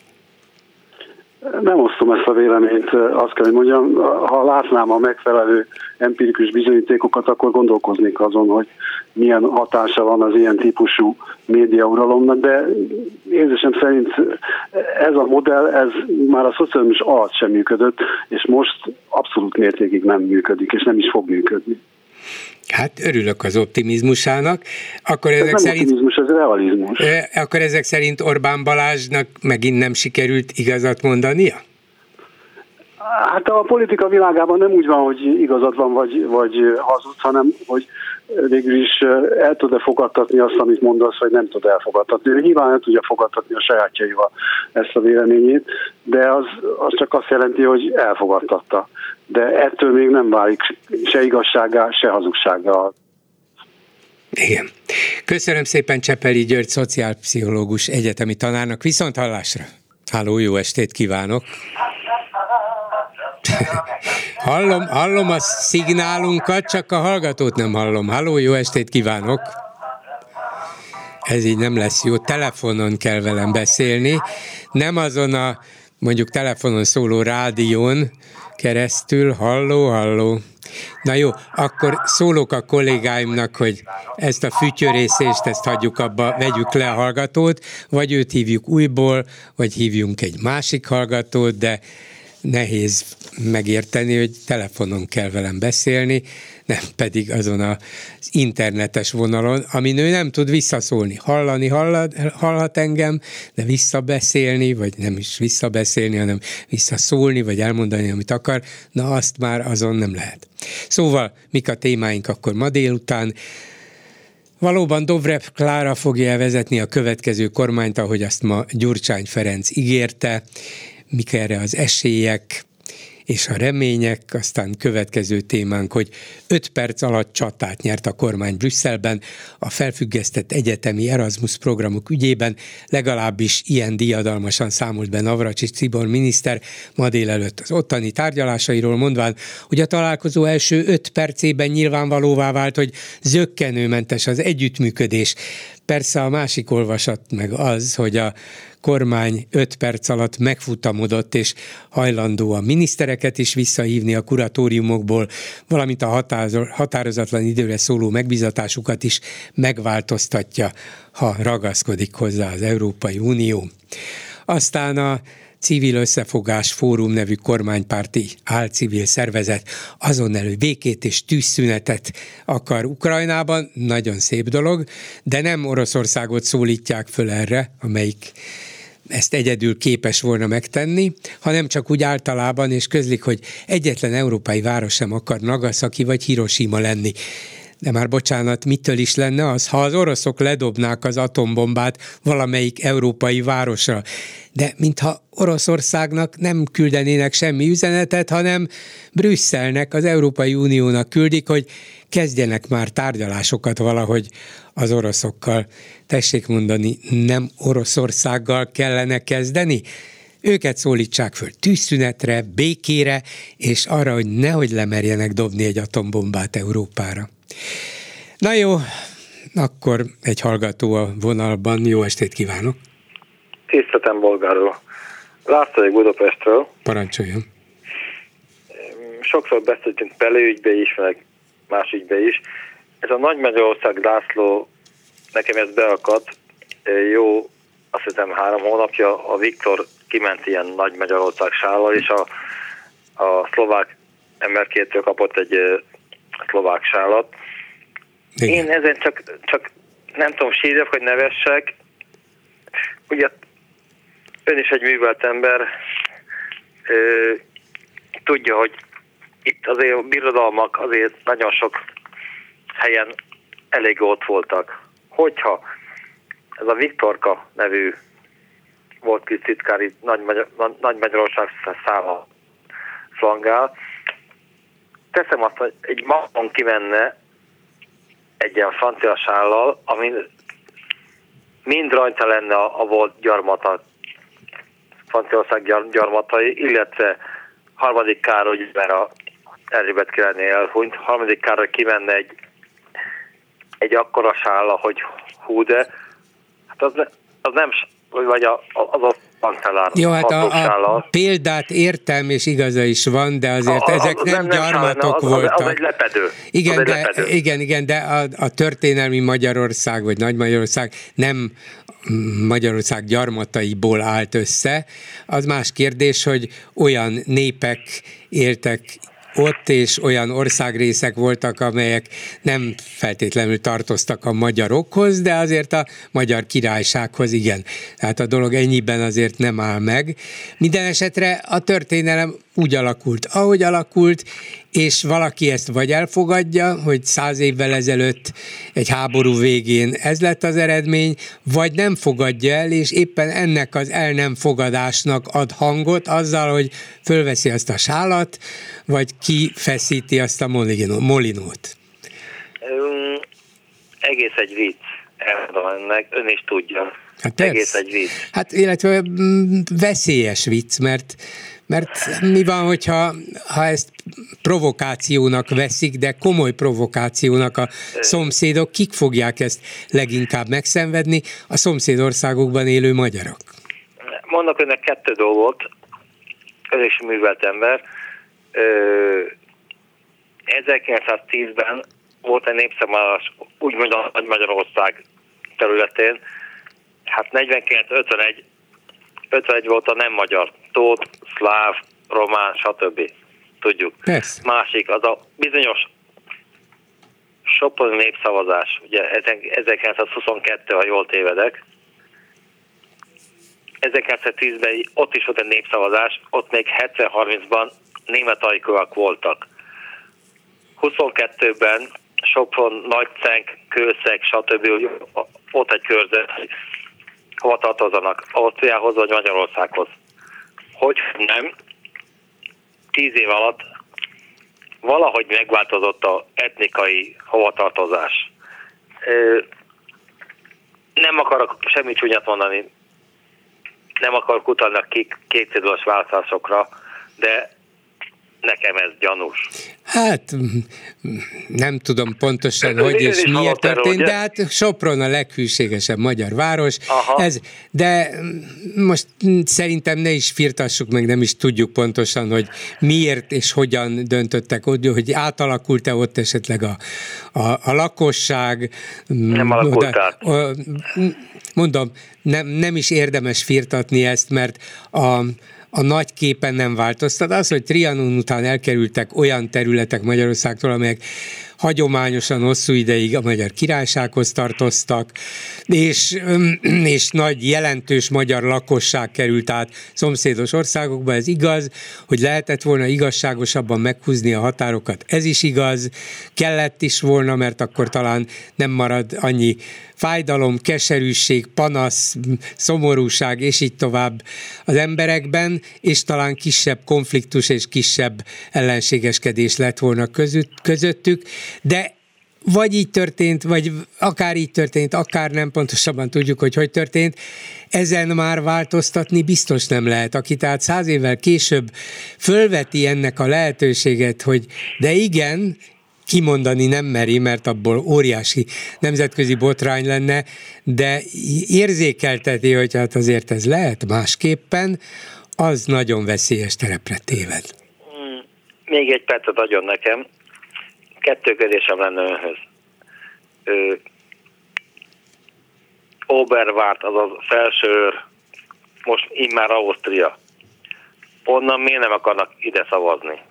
Nem osztom ezt a véleményt, azt kell, hogy mondjam, ha látnám a megfelelő empirikus bizonyítékokat, akkor gondolkoznék azon, hogy milyen hatása van az ilyen típusú médiauralomnak, de érzésem szerint ez a modell, ez már a szocializmus alatt sem működött, és most abszolút mértékig nem működik, és nem is fog működni. Hát örülök az optimizmusának. Akkor ez ezek nem szerint, optimizmus, ez realizmus. Akkor ezek szerint Orbán Balázsnak megint nem sikerült igazat mondania? Hát a politika világában nem úgy van, hogy igazad van, vagy, vagy hazudsz, hanem hogy végül is el tud-e fogadtatni azt, amit mondasz, vagy nem tud elfogadtatni. Nyilván el tudja fogadtatni a sajátjaival ezt a véleményét, de az, az csak azt jelenti, hogy elfogadtatta. De ettől még nem válik se igazságá, se hazugságá. Igen. Köszönöm szépen Csepeli György, szociálpszichológus egyetemi tanárnak. Viszont hallásra! Háló, jó estét kívánok! [LAUGHS] hallom, hallom a szignálunkat, csak a hallgatót nem hallom. Halló, jó estét kívánok! Ez így nem lesz jó. Telefonon kell velem beszélni, nem azon a mondjuk telefonon szóló rádión keresztül. Halló, halló! Na jó, akkor szólok a kollégáimnak, hogy ezt a fütyörészést, ezt hagyjuk abba, vegyük le a hallgatót, vagy őt hívjuk újból, vagy hívjunk egy másik hallgatót, de nehéz megérteni, hogy telefonon kell velem beszélni, nem pedig azon az internetes vonalon, amin ő nem tud visszaszólni. Hallani hallhat, hallhat engem, de visszabeszélni, vagy nem is visszabeszélni, hanem visszaszólni, vagy elmondani, amit akar, na azt már azon nem lehet. Szóval, mik a témáink akkor ma délután? Valóban Dobrev Klára fogja elvezetni a következő kormányt, ahogy azt ma Gyurcsány Ferenc ígérte mik erre az esélyek, és a remények, aztán következő témánk, hogy 5 perc alatt csatát nyert a kormány Brüsszelben a felfüggesztett egyetemi Erasmus programok ügyében, legalábbis ilyen diadalmasan számolt be Navracsics Cibor miniszter ma délelőtt az ottani tárgyalásairól mondván, hogy a találkozó első 5 percében nyilvánvalóvá vált, hogy zöggenőmentes az együttműködés. Persze a másik olvasat meg az, hogy a kormány 5 perc alatt megfutamodott, és hajlandó a minisztereket is visszahívni a kuratóriumokból, valamint a határozatlan időre szóló megbizatásukat is megváltoztatja, ha ragaszkodik hozzá az Európai Unió. Aztán a Civil Összefogás Fórum nevű kormánypárti álcivil szervezet azon elő békét és tűzszünetet akar Ukrajnában, nagyon szép dolog, de nem Oroszországot szólítják föl erre, amelyik ezt egyedül képes volna megtenni, hanem csak úgy általában, és közlik, hogy egyetlen európai város sem akar Nagasaki vagy Hiroshima lenni de már bocsánat, mitől is lenne az, ha az oroszok ledobnák az atombombát valamelyik európai városra. De mintha Oroszországnak nem küldenének semmi üzenetet, hanem Brüsszelnek, az Európai Uniónak küldik, hogy kezdjenek már tárgyalásokat valahogy az oroszokkal. Tessék mondani, nem Oroszországgal kellene kezdeni? Őket szólítsák föl tűzszünetre, békére, és arra, hogy nehogy lemerjenek dobni egy atombombát Európára. Na jó, akkor egy hallgató a vonalban. Jó estét kívánok! Tiszteltem bolgáról. Egy Budapestről. Parancsoljon. Sokszor beszéltünk belőügybe is, meg más ügybe is. Ez a Nagy Magyarország László, nekem ez beakadt. Jó, azt hiszem három hónapja a Viktor kiment ilyen Nagy Magyarország sállal, és a, a szlovák emberkétől kapott egy szlovák sálat. Igen. Én ezen csak, csak nem tudom, sírjak, hogy nevessek. Ugye ön is egy művelt ember, ö, tudja, hogy itt azért a birodalmak azért nagyon sok helyen elég ott voltak. Hogyha ez a Viktorka nevű volt kis titkári Nagy, Magyar, Nagy Magyarország száma flangál, teszem azt, hogy egy magon kivenne egy ilyen francia sállal, ami mind rajta lenne a, a volt gyarmata, Franciaország gyar, gyarmatai, illetve harmadik Károly, mert a Erzsébet királyné elhunyt, harmadik Károly kivenne egy, egy akkora sálla, hogy hú de, hát az, az nem, vagy a, az a kancellár Jó, hát a, a példát értem, és igaza is van, de azért a, ezek nem, nem gyarmatok az, voltak. Az, az egy lepedő. Igen, az de, lepedő. igen, igen, de a, a történelmi Magyarország, vagy Nagy Magyarország nem Magyarország gyarmataiból állt össze. Az más kérdés, hogy olyan népek éltek ott, és olyan országrészek voltak, amelyek nem feltétlenül tartoztak a magyarokhoz, de azért a magyar királysághoz igen. Tehát a dolog ennyiben azért nem áll meg. Minden esetre a történelem úgy alakult, ahogy alakult, és valaki ezt vagy elfogadja, hogy száz évvel ezelőtt egy háború végén ez lett az eredmény, vagy nem fogadja el, és éppen ennek az el nem fogadásnak ad hangot azzal, hogy fölveszi azt a sálat, vagy kifeszíti azt a molinót. Um, egész egy vicc, elmondom ennek, ön is tudja. Hát egész egy vicc. Hát illetve mm, veszélyes vicc, mert mert mi van, hogyha ha ezt provokációnak veszik, de komoly provokációnak a szomszédok, kik fogják ezt leginkább megszenvedni? A szomszédországokban élő magyarok. Mondok önnek kettő dolgot, ön is művelt ember. 1910-ben volt egy népszámlálás, úgymond a Magyarország területén, hát 49-51 51 volt a nem magyar, tót, szláv, román, stb. Tudjuk. Persze. Másik, az a bizonyos Sopron népszavazás, ugye 1922, ha jól tévedek, 1910-ben ott is volt egy népszavazás, ott még 70-30-ban német ajkúak voltak. 22-ben Sopron, Nagycenk, Kőszeg, stb. ott egy körzet, hova tartozanak, Ausztriához vagy Magyarországhoz. Hogy nem, tíz év alatt valahogy megváltozott a etnikai hovatartozás. Nem akarok semmit csúnyat mondani, nem akarok utalni a kétszédulas választásokra, de nekem ez gyanús. Hát nem tudom pontosan, Ön hogy és miért történt, de hát Sopron a leghűségesebb magyar város. Ez, de most szerintem ne is firtassuk meg, nem is tudjuk pontosan, hogy miért és hogyan döntöttek ott, hogy átalakult-e ott esetleg a, a, a lakosság. Nem alakult át. Mondom, nem, nem is érdemes firtatni ezt, mert a a nagy képen nem változtat. Az, hogy Trianon után elkerültek olyan területek Magyarországtól, amelyek hagyományosan hosszú ideig a magyar királysághoz tartoztak, és, és nagy jelentős magyar lakosság került át szomszédos országokba, ez igaz, hogy lehetett volna igazságosabban meghúzni a határokat, ez is igaz, kellett is volna, mert akkor talán nem marad annyi fájdalom, keserűség, panasz, szomorúság, és így tovább az emberekben, és talán kisebb konfliktus és kisebb ellenségeskedés lett volna között, közöttük, de vagy így történt, vagy akár így történt, akár nem pontosabban tudjuk, hogy hogy történt, ezen már változtatni biztos nem lehet. Aki tehát száz évvel később fölveti ennek a lehetőséget, hogy de igen, kimondani nem meri, mert abból óriási nemzetközi botrány lenne, de érzékelteti, hogy hát azért ez lehet másképpen, az nagyon veszélyes terepre téved. Még egy percet adjon nekem. Kettő kérdésem lenne önhöz. Ö, Oberwart, azaz felső most immár Ausztria. Onnan miért nem akarnak ide szavazni?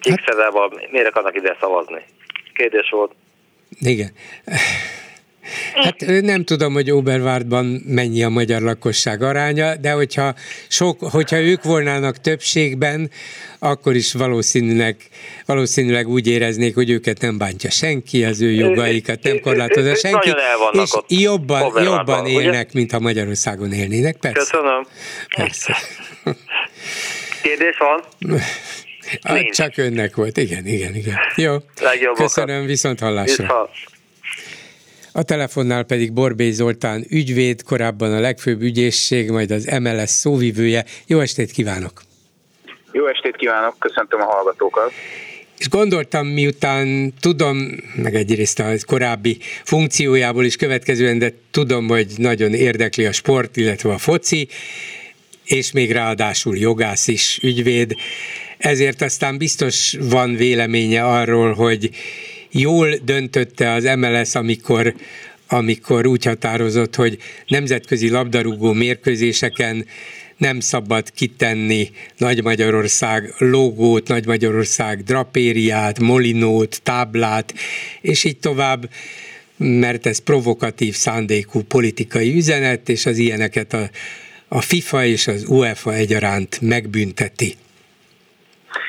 Csíkszedában miért akarnak ide szavazni? Kérdés volt. Igen. Hát nem tudom, hogy Oberwartban mennyi a magyar lakosság aránya, de hogyha, sok, hogyha ők volnának többségben, akkor is valószínűleg, valószínűleg úgy éreznék, hogy őket nem bántja senki, az ő jogaikat nem korlátozza senki, és jobban, jobban élnek, ugye? mint ha Magyarországon élnének, persze. Köszönöm. Persze. [LAUGHS] Kérdés van? [LAUGHS] Hát csak önnek volt, igen, igen, igen. Jó, köszönöm, viszont hallásra. Viszont. A telefonnál pedig Borbély Zoltán ügyvéd, korábban a legfőbb ügyészség, majd az MLS szóvivője. Jó estét kívánok! Jó estét kívánok, köszöntöm a hallgatókat! És gondoltam, miután tudom, meg egyrészt a korábbi funkciójából is következően, de tudom, hogy nagyon érdekli a sport, illetve a foci, és még ráadásul jogász is, ügyvéd, ezért aztán biztos van véleménye arról, hogy jól döntötte az MLS, amikor amikor úgy határozott, hogy nemzetközi labdarúgó mérkőzéseken nem szabad kitenni Nagy Magyarország logót, Nagy Magyarország drapériát, molinót, táblát, és így tovább, mert ez provokatív szándékú politikai üzenet, és az ilyeneket a, a FIFA és az UEFA egyaránt megbünteti.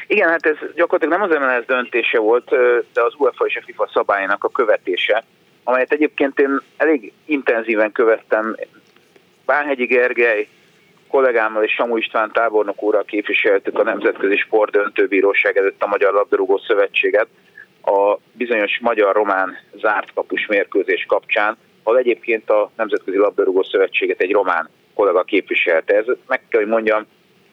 Igen, hát ez gyakorlatilag nem az MLS döntése volt, de az UEFA és a FIFA szabályának a követése, amelyet egyébként én elég intenzíven követtem. Bánhegyi Gergely kollégámmal és Samu István tábornok úrral képviseltük a Nemzetközi Sport Döntőbíróság előtt a Magyar Labdarúgó Szövetséget a bizonyos magyar-román zárt kapus mérkőzés kapcsán, ahol egyébként a Nemzetközi Labdarúgó Szövetséget egy román kollega képviselte. Ez meg kell, hogy mondjam,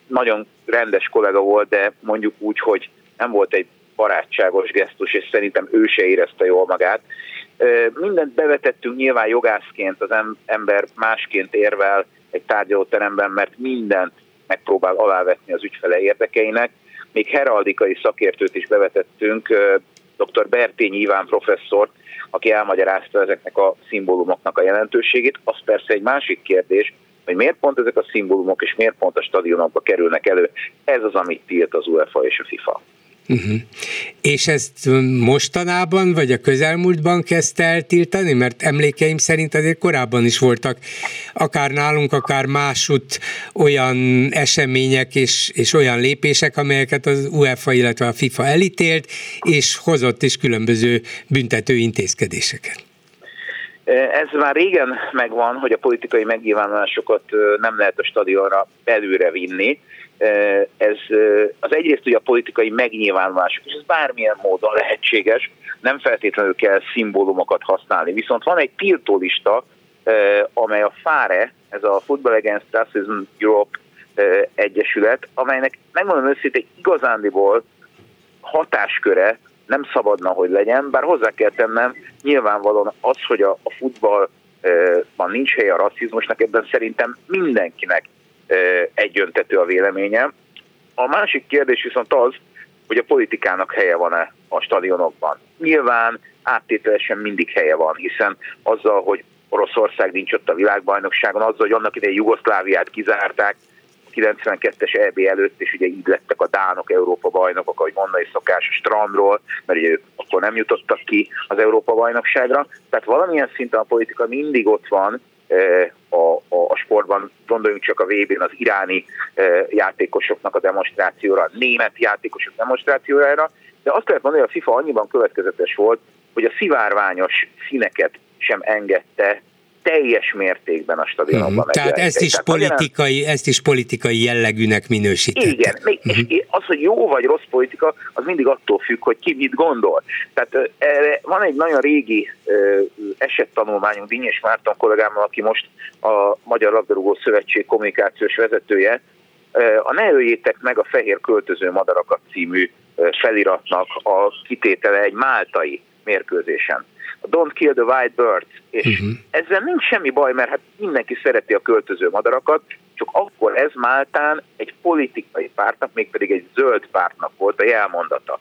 nagyon rendes kollega volt, de mondjuk úgy, hogy nem volt egy barátságos gesztus, és szerintem ő se érezte jól magát. Mindent bevetettünk nyilván jogászként, az ember másként érvel egy tárgyalóteremben, mert mindent megpróbál alávetni az ügyfele érdekeinek. Még heraldikai szakértőt is bevetettünk, dr. Bertényi Iván professzort, aki elmagyarázta ezeknek a szimbólumoknak a jelentőségét. Az persze egy másik kérdés, hogy miért pont ezek a szimbólumok és miért pont a stadionokba kerülnek elő. Ez az, amit tilt az UEFA és a FIFA. Uh-huh. És ezt mostanában, vagy a közelmúltban kezdte eltiltani? Mert emlékeim szerint azért korábban is voltak, akár nálunk, akár másút olyan események és, és olyan lépések, amelyeket az UEFA, illetve a FIFA elítélt, és hozott is különböző büntető intézkedéseket. Ez már régen megvan, hogy a politikai megnyilvánulásokat nem lehet a stadionra belőre vinni, ez az egyrészt ugye a politikai megnyilvánulások, és ez bármilyen módon lehetséges, nem feltétlenül kell szimbólumokat használni. Viszont van egy tiltólista, amely a FARE, ez a Football Against Racism Europe egyesület, amelynek megmondom őszintén igazándiból hatásköre nem szabadna, hogy legyen, bár hozzá kell tennem, nyilvánvalóan az, hogy a, a futballban nincs helye a rasszizmusnak, ebben szerintem mindenkinek egyöntető a véleményem. A másik kérdés viszont az, hogy a politikának helye van-e a stadionokban. Nyilván áttételesen mindig helye van, hiszen azzal, hogy Oroszország nincs ott a világbajnokságon, azzal, hogy annak idején Jugoszláviát kizárták, 92-es EB előtt, és ugye így lettek a Dánok Európa bajnokok, ahogy mondani szokás a strandról, mert ugye akkor nem jutottak ki az Európa bajnokságra. Tehát valamilyen szinten a politika mindig ott van, a, a, a sportban, gondoljunk csak a vb az iráni játékosoknak a demonstrációra, a német játékosok demonstrációjára, de azt lehet mondani, hogy a FIFA annyiban következetes volt, hogy a szivárványos színeket sem engedte teljes mértékben a stadionokban uh-huh. Tehát ezt is, Tehát politikai, nem... ezt is politikai jellegűnek minősítette. Igen, még, uh-huh. és az, hogy jó vagy rossz politika, az mindig attól függ, hogy ki mit gondol. Tehát erre van egy nagyon régi esettanulmányunk Dinyés Márton kollégámmal, aki most a Magyar Labdarúgó Szövetség kommunikációs vezetője, a Ne öljétek meg a fehér költöző madarakat című feliratnak a kitétele egy máltai mérkőzésen. A Don't Kill the White Birds. És uh-huh. ezzel nincs semmi baj, mert hát mindenki szereti a költöző madarakat, csak akkor ez Máltán egy politikai pártnak, mégpedig egy zöld pártnak volt a jelmondata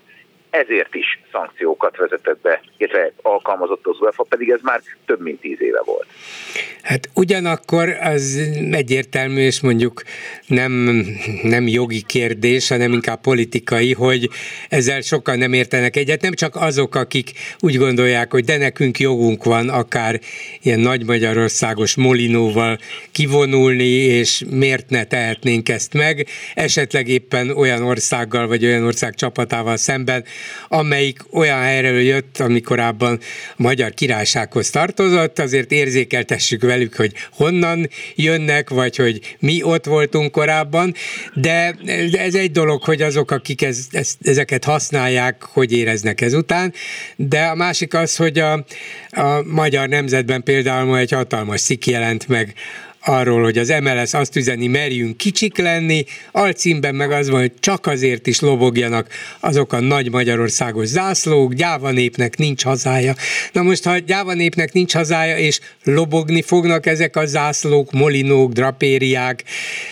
ezért is szankciókat vezetett be, illetve alkalmazott az UEFA, pedig ez már több mint tíz éve volt. Hát ugyanakkor az egyértelmű, és mondjuk nem, nem jogi kérdés, hanem inkább politikai, hogy ezzel sokan nem értenek egyet, nem csak azok, akik úgy gondolják, hogy de nekünk jogunk van akár ilyen nagy Magyarországos molinóval kivonulni, és miért ne tehetnénk ezt meg, esetleg éppen olyan országgal, vagy olyan ország csapatával szemben, amelyik olyan helyről jött, amikorában a Magyar Királysághoz tartozott, azért érzékeltessük velük, hogy honnan jönnek, vagy hogy mi ott voltunk korábban, de ez egy dolog, hogy azok, akik ez, ez, ezeket használják, hogy éreznek ezután, de a másik az, hogy a, a magyar nemzetben például ma egy hatalmas szik jelent meg arról, hogy az MLS azt üzeni, merjünk kicsik lenni, alcímben meg az van, hogy csak azért is lobogjanak azok a nagy Magyarországos zászlók, gyáva népnek nincs hazája. Na most, ha gyáva népnek nincs hazája, és lobogni fognak ezek a zászlók, molinók, drapériák,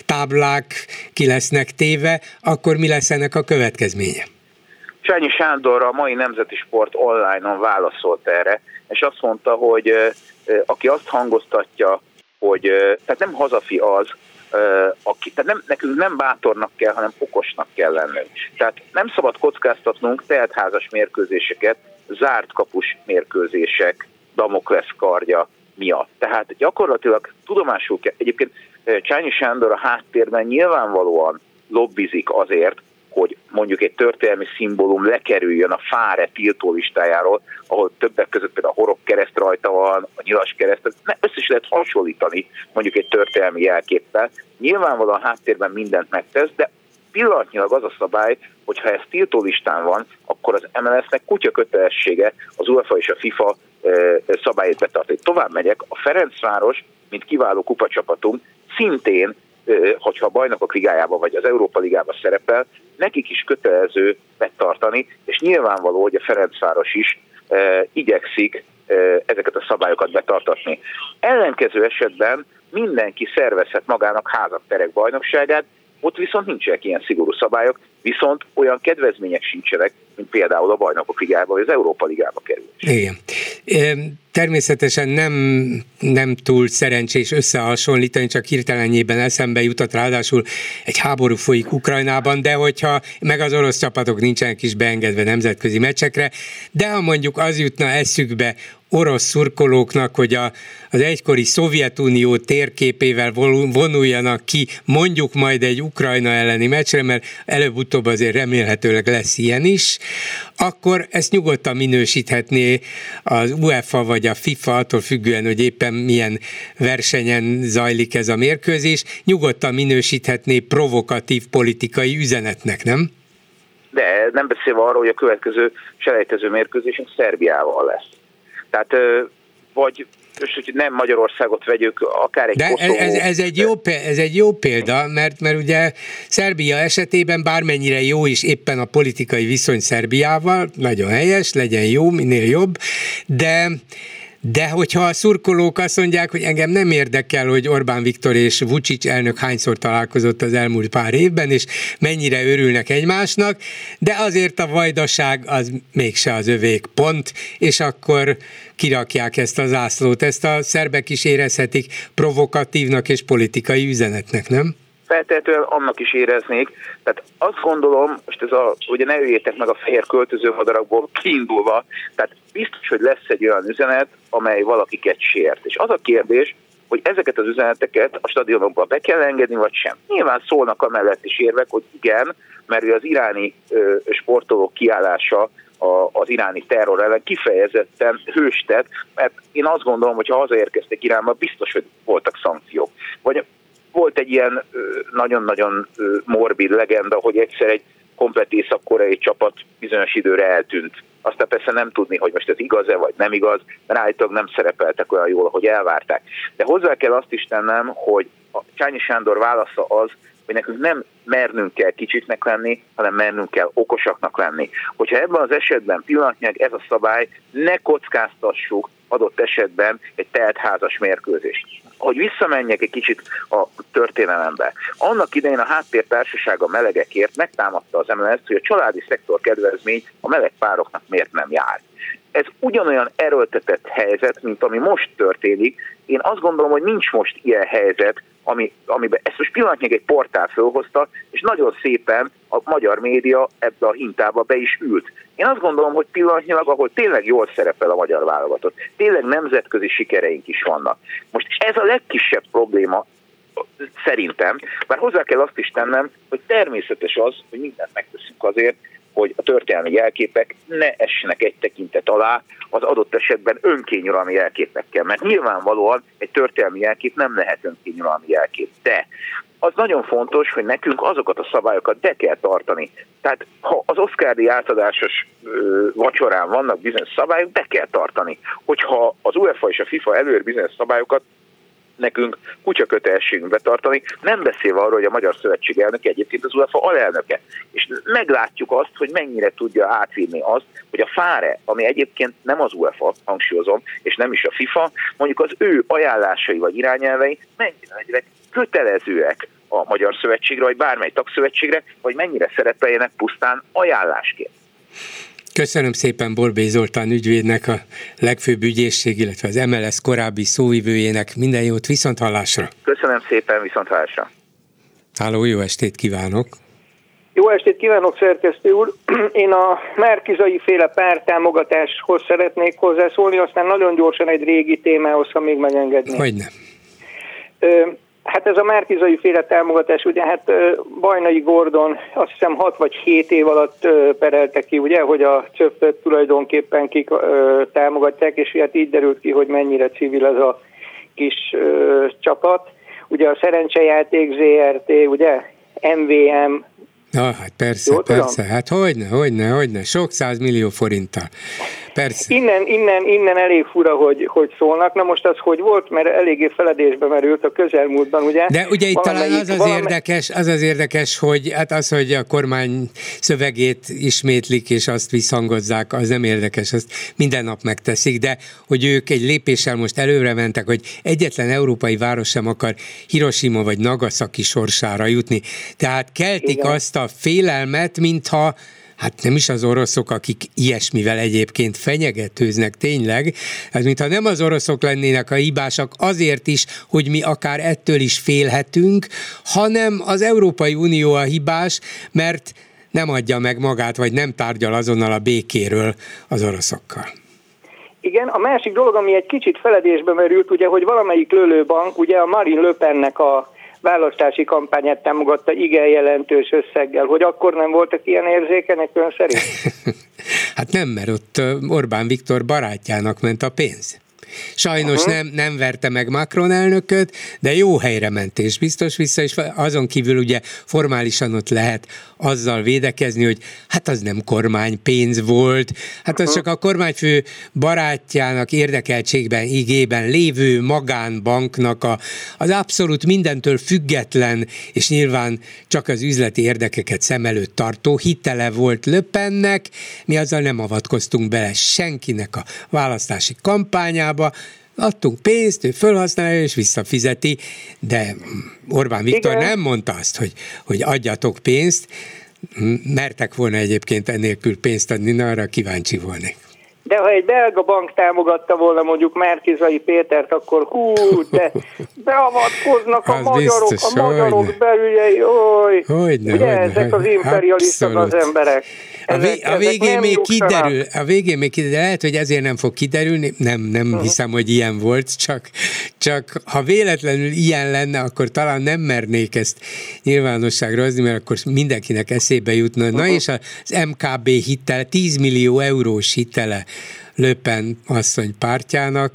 táblák ki lesznek téve, akkor mi lesz ennek a következménye? Csányi Sándor a mai Nemzeti Sport online-on válaszolt erre, és azt mondta, hogy aki azt hangoztatja, hogy tehát nem hazafi az, aki, tehát nem, nekünk nem bátornak kell, hanem okosnak kell lennünk. Tehát nem szabad kockáztatnunk teltházas mérkőzéseket, zárt kapus mérkőzések, Damoklesz kardja miatt. Tehát gyakorlatilag tudomásul kell, egyébként Csányi Sándor a háttérben nyilvánvalóan lobbizik azért, hogy mondjuk egy történelmi szimbólum lekerüljön a Fáre tiltó listájáról, ahol többek között például a horog kereszt rajta van, a nyilas kereszt, össze is lehet hasonlítani mondjuk egy történelmi jelképpel. Nyilvánvalóan háttérben mindent megtesz, de pillanatnyilag az a szabály, hogy ha ez tiltó listán van, akkor az MLS-nek kutya kötelessége az UEFA és a FIFA szabályét betartani. Tovább megyek, a Ferencváros, mint kiváló kupacsapatunk, szintén hogyha a bajnokok ligájába vagy az Európa ligába szerepel, nekik is kötelező betartani, és nyilvánvaló, hogy a Ferencváros is igyekszik ezeket a szabályokat betartatni. Ellenkező esetben mindenki szervezhet magának házak terek bajnokságát, ott viszont nincsenek ilyen szigorú szabályok, viszont olyan kedvezmények sincsenek, mint például a bajnokok ligába, vagy az Európa ligába kerül. Igen. Természetesen nem, nem túl szerencsés összehasonlítani, csak hirtelenjében eszembe jutott ráadásul egy háború folyik Ukrajnában, de hogyha meg az orosz csapatok nincsenek is beengedve nemzetközi meccsekre, de ha mondjuk az jutna eszükbe, orosz szurkolóknak, hogy a, az egykori Szovjetunió térképével vonuljanak ki, mondjuk majd egy Ukrajna elleni meccsre, mert előbb-utóbb azért remélhetőleg lesz ilyen is, akkor ezt nyugodtan minősíthetné az UEFA vagy a FIFA, attól függően, hogy éppen milyen versenyen zajlik ez a mérkőzés, nyugodtan minősíthetné provokatív politikai üzenetnek, nem? De nem beszélve arról, hogy a következő selejtező mérkőzésünk Szerbiával lesz. Tehát vagy és hogy nem Magyarországot vegyük, akár egy De Koszovó. ez, ez, egy jó, ez egy jó példa, mert, mert ugye Szerbia esetében bármennyire jó is éppen a politikai viszony Szerbiával, nagyon helyes, legyen jó, minél jobb, de de hogyha a szurkolók azt mondják, hogy engem nem érdekel, hogy Orbán Viktor és Vucic elnök hányszor találkozott az elmúlt pár évben, és mennyire örülnek egymásnak, de azért a vajdaság az mégse az övék pont, és akkor kirakják ezt a zászlót. Ezt a szerbek is érezhetik provokatívnak és politikai üzenetnek, nem? Feltétlenül annak is éreznék. Tehát azt gondolom, most ez a, ugye ne üljétek meg a fehér költözőmadarakból kiindulva, tehát biztos, hogy lesz egy olyan üzenet, amely valakiket sért. És az a kérdés, hogy ezeket az üzeneteket a stadionokba be kell engedni, vagy sem. Nyilván szólnak amellett is érvek, hogy igen, mert az iráni ö, sportolók kiállása a, az iráni terror ellen kifejezetten hőstett, mert én azt gondolom, hogy ha hazaérkeztek Iránba, biztos, hogy voltak szankciók. Vagy volt egy ilyen nagyon-nagyon morbid legenda, hogy egyszer egy komplet észak-koreai csapat bizonyos időre eltűnt. Aztán persze nem tudni, hogy most ez igaz-e vagy nem igaz, mert állítólag nem szerepeltek olyan jól, hogy elvárták. De hozzá kell azt is tennem, hogy a Csányi Sándor válasza az, hogy nekünk nem mernünk kell kicsiknek lenni, hanem mernünk kell okosaknak lenni. Hogyha ebben az esetben pillanatnyilag ez a szabály, ne kockáztassuk adott esetben egy teltházas mérkőzést. Hogy visszamenjek egy kicsit a történelembe. Annak idején a háttértársaság a melegekért megtámadta az MLS, hogy a családi szektor kedvezmény a meleg pároknak miért nem jár ez ugyanolyan erőltetett helyzet, mint ami most történik. Én azt gondolom, hogy nincs most ilyen helyzet, ami, amiben ezt most pillanatnyilag egy portál fölhozta, és nagyon szépen a magyar média ebbe a hintába be is ült. Én azt gondolom, hogy pillanatnyilag, ahol tényleg jól szerepel a magyar válogatott, tényleg nemzetközi sikereink is vannak. Most ez a legkisebb probléma szerintem, mert hozzá kell azt is tennem, hogy természetes az, hogy mindent megteszünk azért, hogy a történelmi jelképek ne essenek egy tekintet alá az adott esetben önkényuralmi jelképekkel, mert nyilvánvalóan egy történelmi jelkép nem lehet önkényuralmi jelkép, de az nagyon fontos, hogy nekünk azokat a szabályokat be kell tartani. Tehát ha az Oszkári átadásos ö, vacsorán vannak bizonyos szabályok, be kell tartani. Hogyha az UEFA és a FIFA előr bizonyos szabályokat, nekünk kutyakötelességünk betartani, nem beszélve arról, hogy a Magyar Szövetség elnöke egyébként az UEFA alelnöke. És meglátjuk azt, hogy mennyire tudja átvinni azt, hogy a FÁRE, ami egyébként nem az UEFA, hangsúlyozom, és nem is a FIFA, mondjuk az ő ajánlásai vagy irányelvei mennyire kötelezőek a Magyar Szövetségre, vagy bármely tagszövetségre, vagy mennyire szerepeljenek pusztán ajánlásként. Köszönöm szépen Borbély Zoltán ügyvédnek, a legfőbb ügyészség, illetve az MLS korábbi szóvivőjének. Minden jót, viszont hallásra! Köszönöm szépen, viszont hallásra! Háló, jó estét kívánok! Jó estét kívánok, szerkesztő úr! [CLEARS THROAT] Én a Márkizai féle pártámogatáshoz szeretnék hozzászólni, aztán nagyon gyorsan egy régi témához, ha még megengedni. Hogy nem. Hát ez a Márkizai féle támogatás, ugye hát Bajnai Gordon azt hiszem 6 vagy 7 év alatt perelte ki, ugye, hogy a csöppet tulajdonképpen kik támogatják, és hát így derült ki, hogy mennyire civil ez a kis csapat. Ugye a szerencsejáték ZRT, ugye, MVM, Na, hát persze, Jó, persze, tudom? hát hogyne, hogyne, hogyne, sok millió forinttal. Persze. Innen, innen, innen elég fura, hogy, hogy szólnak. Na most az hogy volt, mert eléggé feledésbe merült a közelmúltban, ugye? De ugye itt talán az az valami... érdekes, az az érdekes, hogy hát az, hogy a kormány szövegét ismétlik és azt visszhangozzák, az nem érdekes, azt minden nap megteszik, de hogy ők egy lépéssel most előre mentek, hogy egyetlen európai város sem akar Hiroshima vagy Nagasaki sorsára jutni. Tehát keltik Igen. azt a félelmet, mintha hát nem is az oroszok, akik ilyesmivel egyébként fenyegetőznek tényleg, ez mintha nem az oroszok lennének a hibásak azért is, hogy mi akár ettől is félhetünk, hanem az Európai Unió a hibás, mert nem adja meg magát, vagy nem tárgyal azonnal a békéről az oroszokkal. Igen, a másik dolog, ami egy kicsit feledésbe merült, ugye, hogy valamelyik lőlőbank, ugye a Marine Le Pennek a választási kampányát támogatta igen jelentős összeggel, hogy akkor nem voltak ilyen érzékenek ön szerint? [LAUGHS] hát nem, mert ott Orbán Viktor barátjának ment a pénz. Sajnos uh-huh. nem, nem verte meg Macron elnököt, de jó helyre mentés biztos vissza, és azon kívül ugye formálisan ott lehet azzal védekezni, hogy hát az nem kormánypénz volt, hát az csak a kormányfő barátjának érdekeltségben, igében lévő magánbanknak a, az abszolút mindentől független, és nyilván csak az üzleti érdekeket szem előtt tartó hitele volt Löpennek, mi azzal nem avatkoztunk bele senkinek a választási kampányába, Amerikába, adtunk pénzt, ő felhasználja és visszafizeti, de Orbán Viktor Igen. nem mondta azt, hogy, hogy adjatok pénzt, mertek volna egyébként ennélkül pénzt adni, na arra kíváncsi volnék. De ha egy belga bank támogatta volna mondjuk Márkizai Pétert, akkor hú, de beavatkoznak a magyarok, biztos, a magyarok belügyei, oly, hogyne, ugye hogyne, ezek az imperialisták az emberek. A, vé, a végén még kiderül, a végén még kiderül, lehet, hogy ezért nem fog kiderülni, nem, nem uh-huh. hiszem, hogy ilyen volt, csak, csak ha véletlenül ilyen lenne, akkor talán nem mernék ezt nyilvánosságra hozni, mert akkor mindenkinek eszébe jutna. Uh-huh. Na és az MKB hitel, 10 millió eurós hitele Löpen asszony pártjának.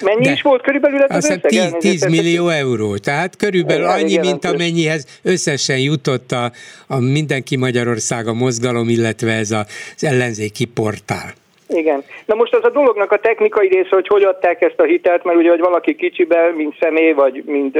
Mennyi is volt körülbelül ez az összeg? 10, 10 millió euró, tehát körülbelül annyi, mint amennyihez összesen jutott a, a Mindenki Magyarország a mozgalom, illetve ez az ellenzéki portál. Igen. Na most az a dolognak a technikai része, hogy hogy adták ezt a hitelt, mert ugye, hogy valaki kicsiben, mint személy, vagy mint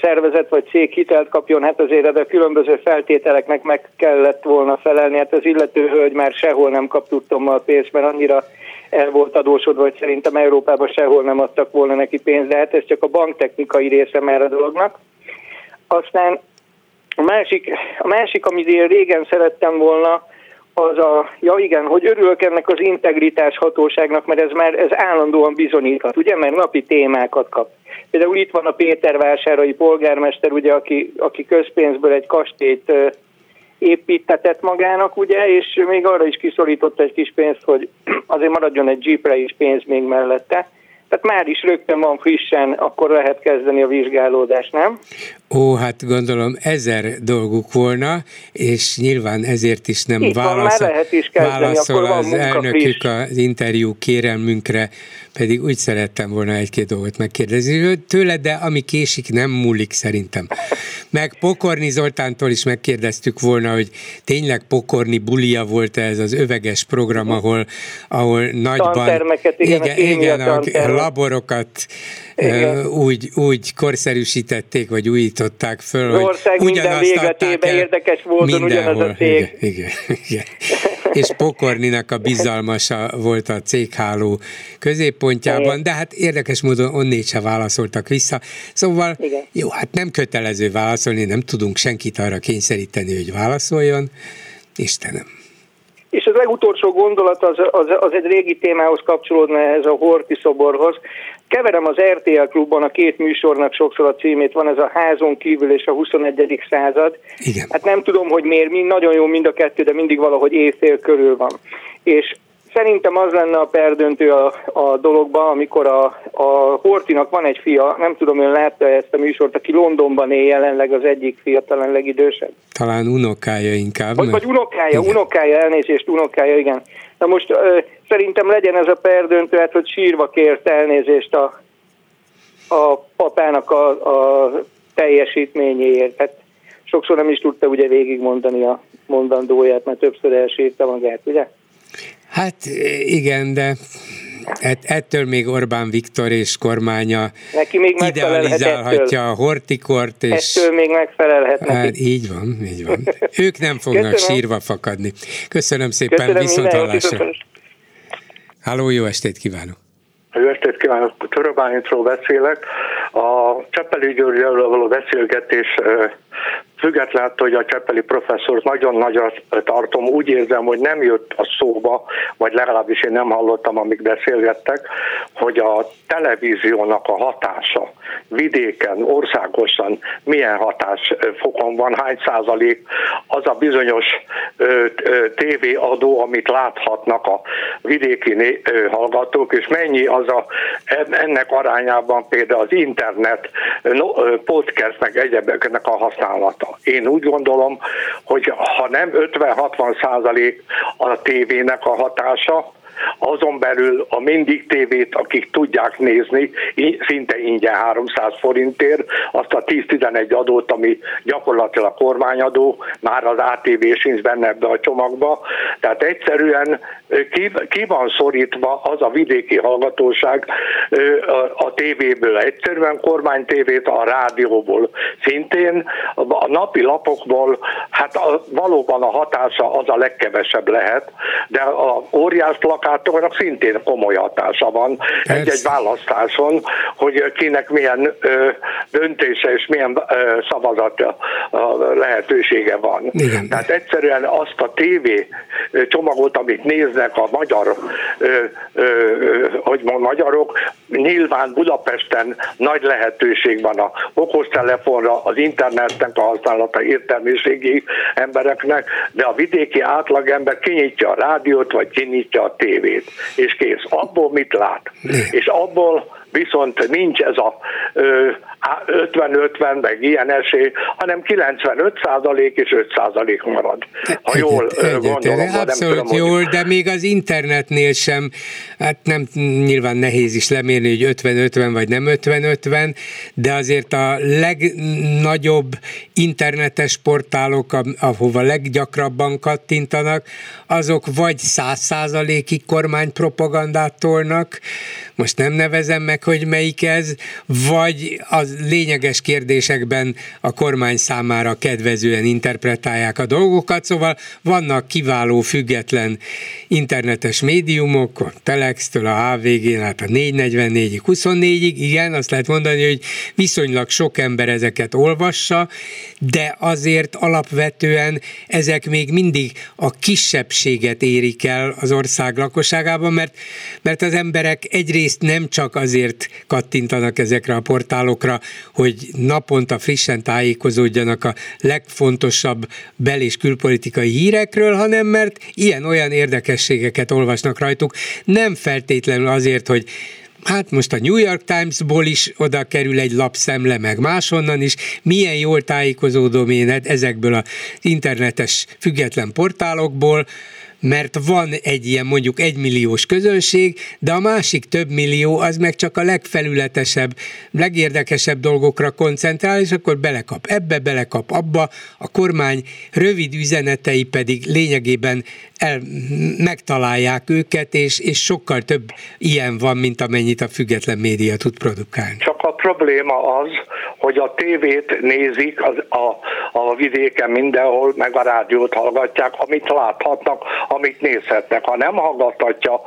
szervezet vagy cég hitelt kapjon, hát azért a különböző feltételeknek meg kellett volna felelni. Hát az illető hölgy már sehol nem kap tudtommal pénzt, mert annyira el volt adósodva, hogy szerintem Európában sehol nem adtak volna neki pénzt, de hát ez csak a banktechnikai része már a dolognak. Aztán a másik, a másik, amit én régen szerettem volna, az a, ja igen, hogy örülök ennek az integritás hatóságnak, mert ez már ez állandóan bizonyíthat, ugye, mert napi témákat kap. Például itt van a Pétervásárai polgármester, ugye, aki, aki közpénzből egy kastélyt építetett magának, ugye, és még arra is kiszorított egy kis pénzt, hogy [CLEARS THROAT] azért maradjon egy jeepre is pénz még mellette. Tehát már is rögtön van frissen, akkor lehet kezdeni a vizsgálódást, nem? Ó, hát gondolom ezer dolguk volna, és nyilván ezért is nem Itt válaszol, van, lehet is kezdeni, válaszol az elnökük friss. az interjú kérelmünkre, pedig úgy szerettem volna egy-két dolgot megkérdezni tőle, de ami késik, nem múlik szerintem. meg Pokorni Zoltántól is megkérdeztük volna, hogy tényleg Pokorni bulia volt ez az öveges program, ahol, ahol nagyban... Igen, igen, igen a, a laborokat igen. úgy, úgy korszerűsítették, vagy újították föl, az ország hogy minden végletében érdekes módon ugyanaz a cég. Igen, igen, igen. És Pokorninak a bizalmasa volt a cégháló középpontjában, de hát érdekes módon onnét se válaszoltak vissza. Szóval igen. jó, hát nem kötelező válaszolni, nem tudunk senkit arra kényszeríteni, hogy válaszoljon. Istenem. És az legutolsó gondolat az, az, az egy régi témához kapcsolódna ez a Horti szoborhoz. Keverem az RTL klubban a két műsornak sokszor a címét, van ez a házon kívül és a 21. század. Igen. Hát nem tudom, hogy miért, mind, nagyon jó mind a kettő, de mindig valahogy éjfél körül van. És Szerintem az lenne a perdöntő a, a dologban, amikor a, a Hortinak van egy fia, nem tudom, ön látta ezt a műsort, aki Londonban él jelenleg az egyik fia, talán legidősebb. Talán unokája inkább. Vagy, vagy unokája, igen. unokája, elnézést, unokája, igen. Na most szerintem legyen ez a perdöntő, hát hogy sírva kért elnézést a, a papának a, a teljesítményéért. Hát sokszor nem is tudta ugye végigmondani a mondandóját, mert többször elsírta magát, ugye? Hát igen, de ettől még Orbán Viktor és kormánya neki még idealizálhatja a hortikort. És ettől még megfelelhet neki. Hát így van, így van. Ők nem fognak Köszönöm. sírva fakadni. Köszönöm szépen, Köszönöm viszont hallásra. Háló, jó estét kívánok! Jó estét kívánok! Töröbányitról beszélek. A Cseppeli Györgyel való beszélgetés függetlenül, hogy a Cseppeli professzor nagyon nagyra tartom, úgy érzem, hogy nem jött a szóba, vagy legalábbis én nem hallottam, amíg beszélgettek, hogy a televíziónak a hatása vidéken, országosan milyen hatásfokon van, hány százalék az a bizonyos tévéadó, amit láthatnak a vidéki hallgatók, és mennyi az a, ennek arányában például az internet, podcast, meg egyebeknek a használata. Én úgy gondolom, hogy ha nem 50-60 százalék a tévének a hatása, azon belül a Mindig tévét, akik tudják nézni, szinte ingyen 300 forintért, azt a 10-11 adót, ami gyakorlatilag kormányadó, már az ATV sincs benne ebbe a csomagba, tehát egyszerűen ki, ki van szorítva az a vidéki hallgatóság a, tévéből, egyszerűen kormánytévét a rádióból, szintén. A napi lapokból, hát a, valóban a hatása az a legkevesebb lehet, de a óriás plakátornak szintén komoly hatása van egy-egy választáson, hogy kinek milyen ö, döntése és milyen ö, szavazat lehetősége van. Igen. Tehát egyszerűen azt a tévé csomagot, amit néznek a magyar, ö, ö, hogy mond, magyarok, nyilván Budapesten nagy lehetőség van a okostelefonra, az internetnek a használata értelmiségi embereknek, de a vidéki átlagember kinyitja a rádiót, vagy kinyitja a tévét, és kész. Abból mit lát? És abból viszont nincs ez a 50-50, meg ilyen esély, hanem 95 százalék és 5 százalék marad. Ha jól egyet, gondolom. Egyet, abszolút nem tudom, jól, hogy... de még az internetnél sem, hát nem nyilván nehéz is lemérni, hogy 50-50 vagy nem 50-50, de azért a legnagyobb internetes portálok, ahova leggyakrabban kattintanak, azok vagy 100 százalékig kormánypropagandát tolnak, most nem nevezem meg, hogy melyik ez, vagy az lényeges kérdésekben a kormány számára kedvezően interpretálják a dolgokat, szóval vannak kiváló, független internetes médiumok, a Telex-től a HVG-n, hát a 444-ig, 24-ig, igen, azt lehet mondani, hogy viszonylag sok ember ezeket olvassa, de azért alapvetően ezek még mindig a kisebbséget érik el az ország lakosságában, mert, mert az emberek egyrészt nem csak azért kattintanak ezekre a portálokra, hogy naponta frissen tájékozódjanak a legfontosabb bel- és külpolitikai hírekről, hanem mert ilyen-olyan érdekességeket olvasnak rajtuk, nem feltétlenül azért, hogy hát most a New York Times-ból is oda kerül egy lapszemle, meg máshonnan is, milyen jól tájékozódom én ezekből az internetes független portálokból, mert van egy ilyen mondjuk egymilliós közönség, de a másik több millió az meg csak a legfelületesebb, legérdekesebb dolgokra koncentrál, és akkor belekap ebbe, belekap abba, a kormány rövid üzenetei pedig lényegében el, megtalálják őket, és, és sokkal több ilyen van, mint amennyit a független média tud produkálni. Csak probléma az, hogy a tévét nézik az, a, a vidéken mindenhol, meg a rádiót hallgatják, amit láthatnak, amit nézhetnek. Ha nem hallgathatja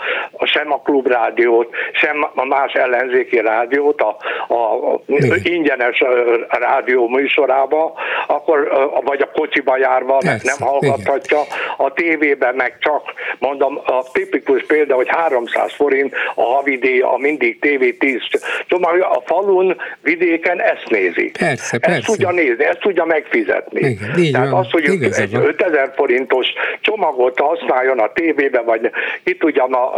sem a klubrádiót, sem a más ellenzéki rádiót a, a ingyenes rádió műsorába, akkor, vagy a kocsiba járva Persze, nem hallgathatja, a tévében meg csak, mondom, a tipikus példa, hogy 300 forint a havidíj, a mindig TV 10 csomag, a falun, vidéken ezt nézi. Persze, persze. Ezt tudja nézni, ezt tudja megfizetni. Igen, így Tehát van, az, hogy egy 5000 forintos csomagot használjon a tévébe, vagy ki tudja, ma,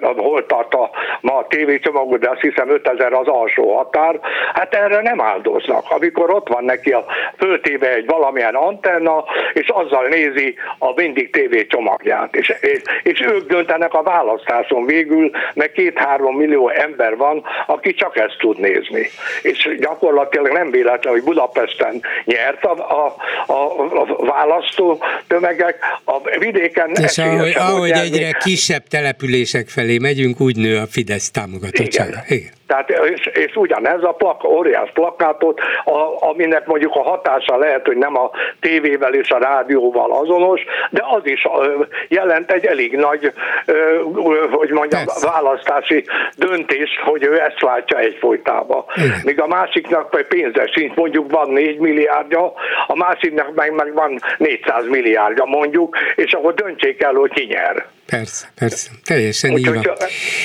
hol tart a, ma a tévécsomagot, de azt hiszem 5000 az alsó határ, hát erre nem áldoznak. Amikor ott van neki a föltéve egy valamilyen antenna, és azzal nézi a mindig tévé csomagját. És, és, és ők döntenek a választáson végül, mert két-három millió ember van, aki csak ezt tud nézni. És gyakorlatilag nem véletlen, hogy Budapesten nyert a, a, a, a választó tömegek, a vidéken És ahogy, ahogy egyre kisebb települések felé megyünk, úgy nő a Fidesz támogatottsága. Igen. Igen. Tehát, és, és ugyanez a plak, óriás plakátot, a, aminek mondjuk a hatása lehet, hogy nem a tévével és a rádióval azonos, de az is jelent egy elég nagy, hogy mondjam, Persze. választási döntés, hogy ő ezt látja egyfolytában. Míg a másiknak pénze sincs, mondjuk van 4 milliárdja, a másiknak meg, meg van 400 milliárdja mondjuk, és akkor döntsék el, hogy ki nyer. Persze, persze, teljesen Úgy, így van.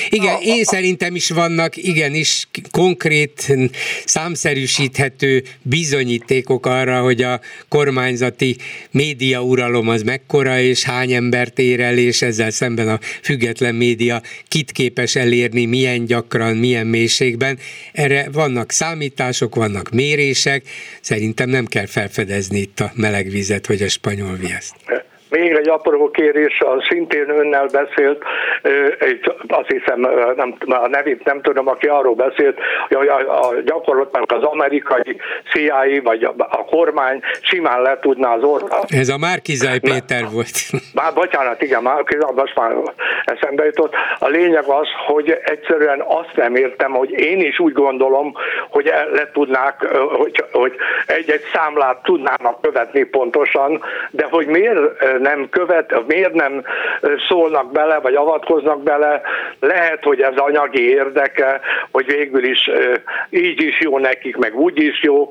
Igen, én szerintem is vannak igenis konkrét, számszerűsíthető bizonyítékok arra, hogy a kormányzati média uralom az mekkora, és hány embert ér el, és ezzel szemben a független média kit képes elérni, milyen gyakran, milyen mélységben. Erre vannak számítások, vannak mérések, szerintem nem kell felfedezni itt a meleg vizet, hogy a spanyol viaszt. Még egy apró kérés, szintén önnel beszélt, azt hiszem, nem, a nevét nem tudom, aki arról beszélt, hogy a, a gyakorlatban az amerikai CIA vagy a, a kormány simán le tudná az ország. Ez a Márkizaj Péter volt. [LAUGHS] Már, bocsánat, igen, Márkizaj, most már eszembe jutott. A lényeg az, hogy egyszerűen azt nem értem, hogy én is úgy gondolom, hogy le tudnák, hogy, hogy egy-egy számlát tudnának követni pontosan, de hogy miért nem követ, miért nem szólnak bele, vagy avatkoznak bele, lehet, hogy ez anyagi érdeke, hogy végül is így is jó nekik, meg úgy is jó,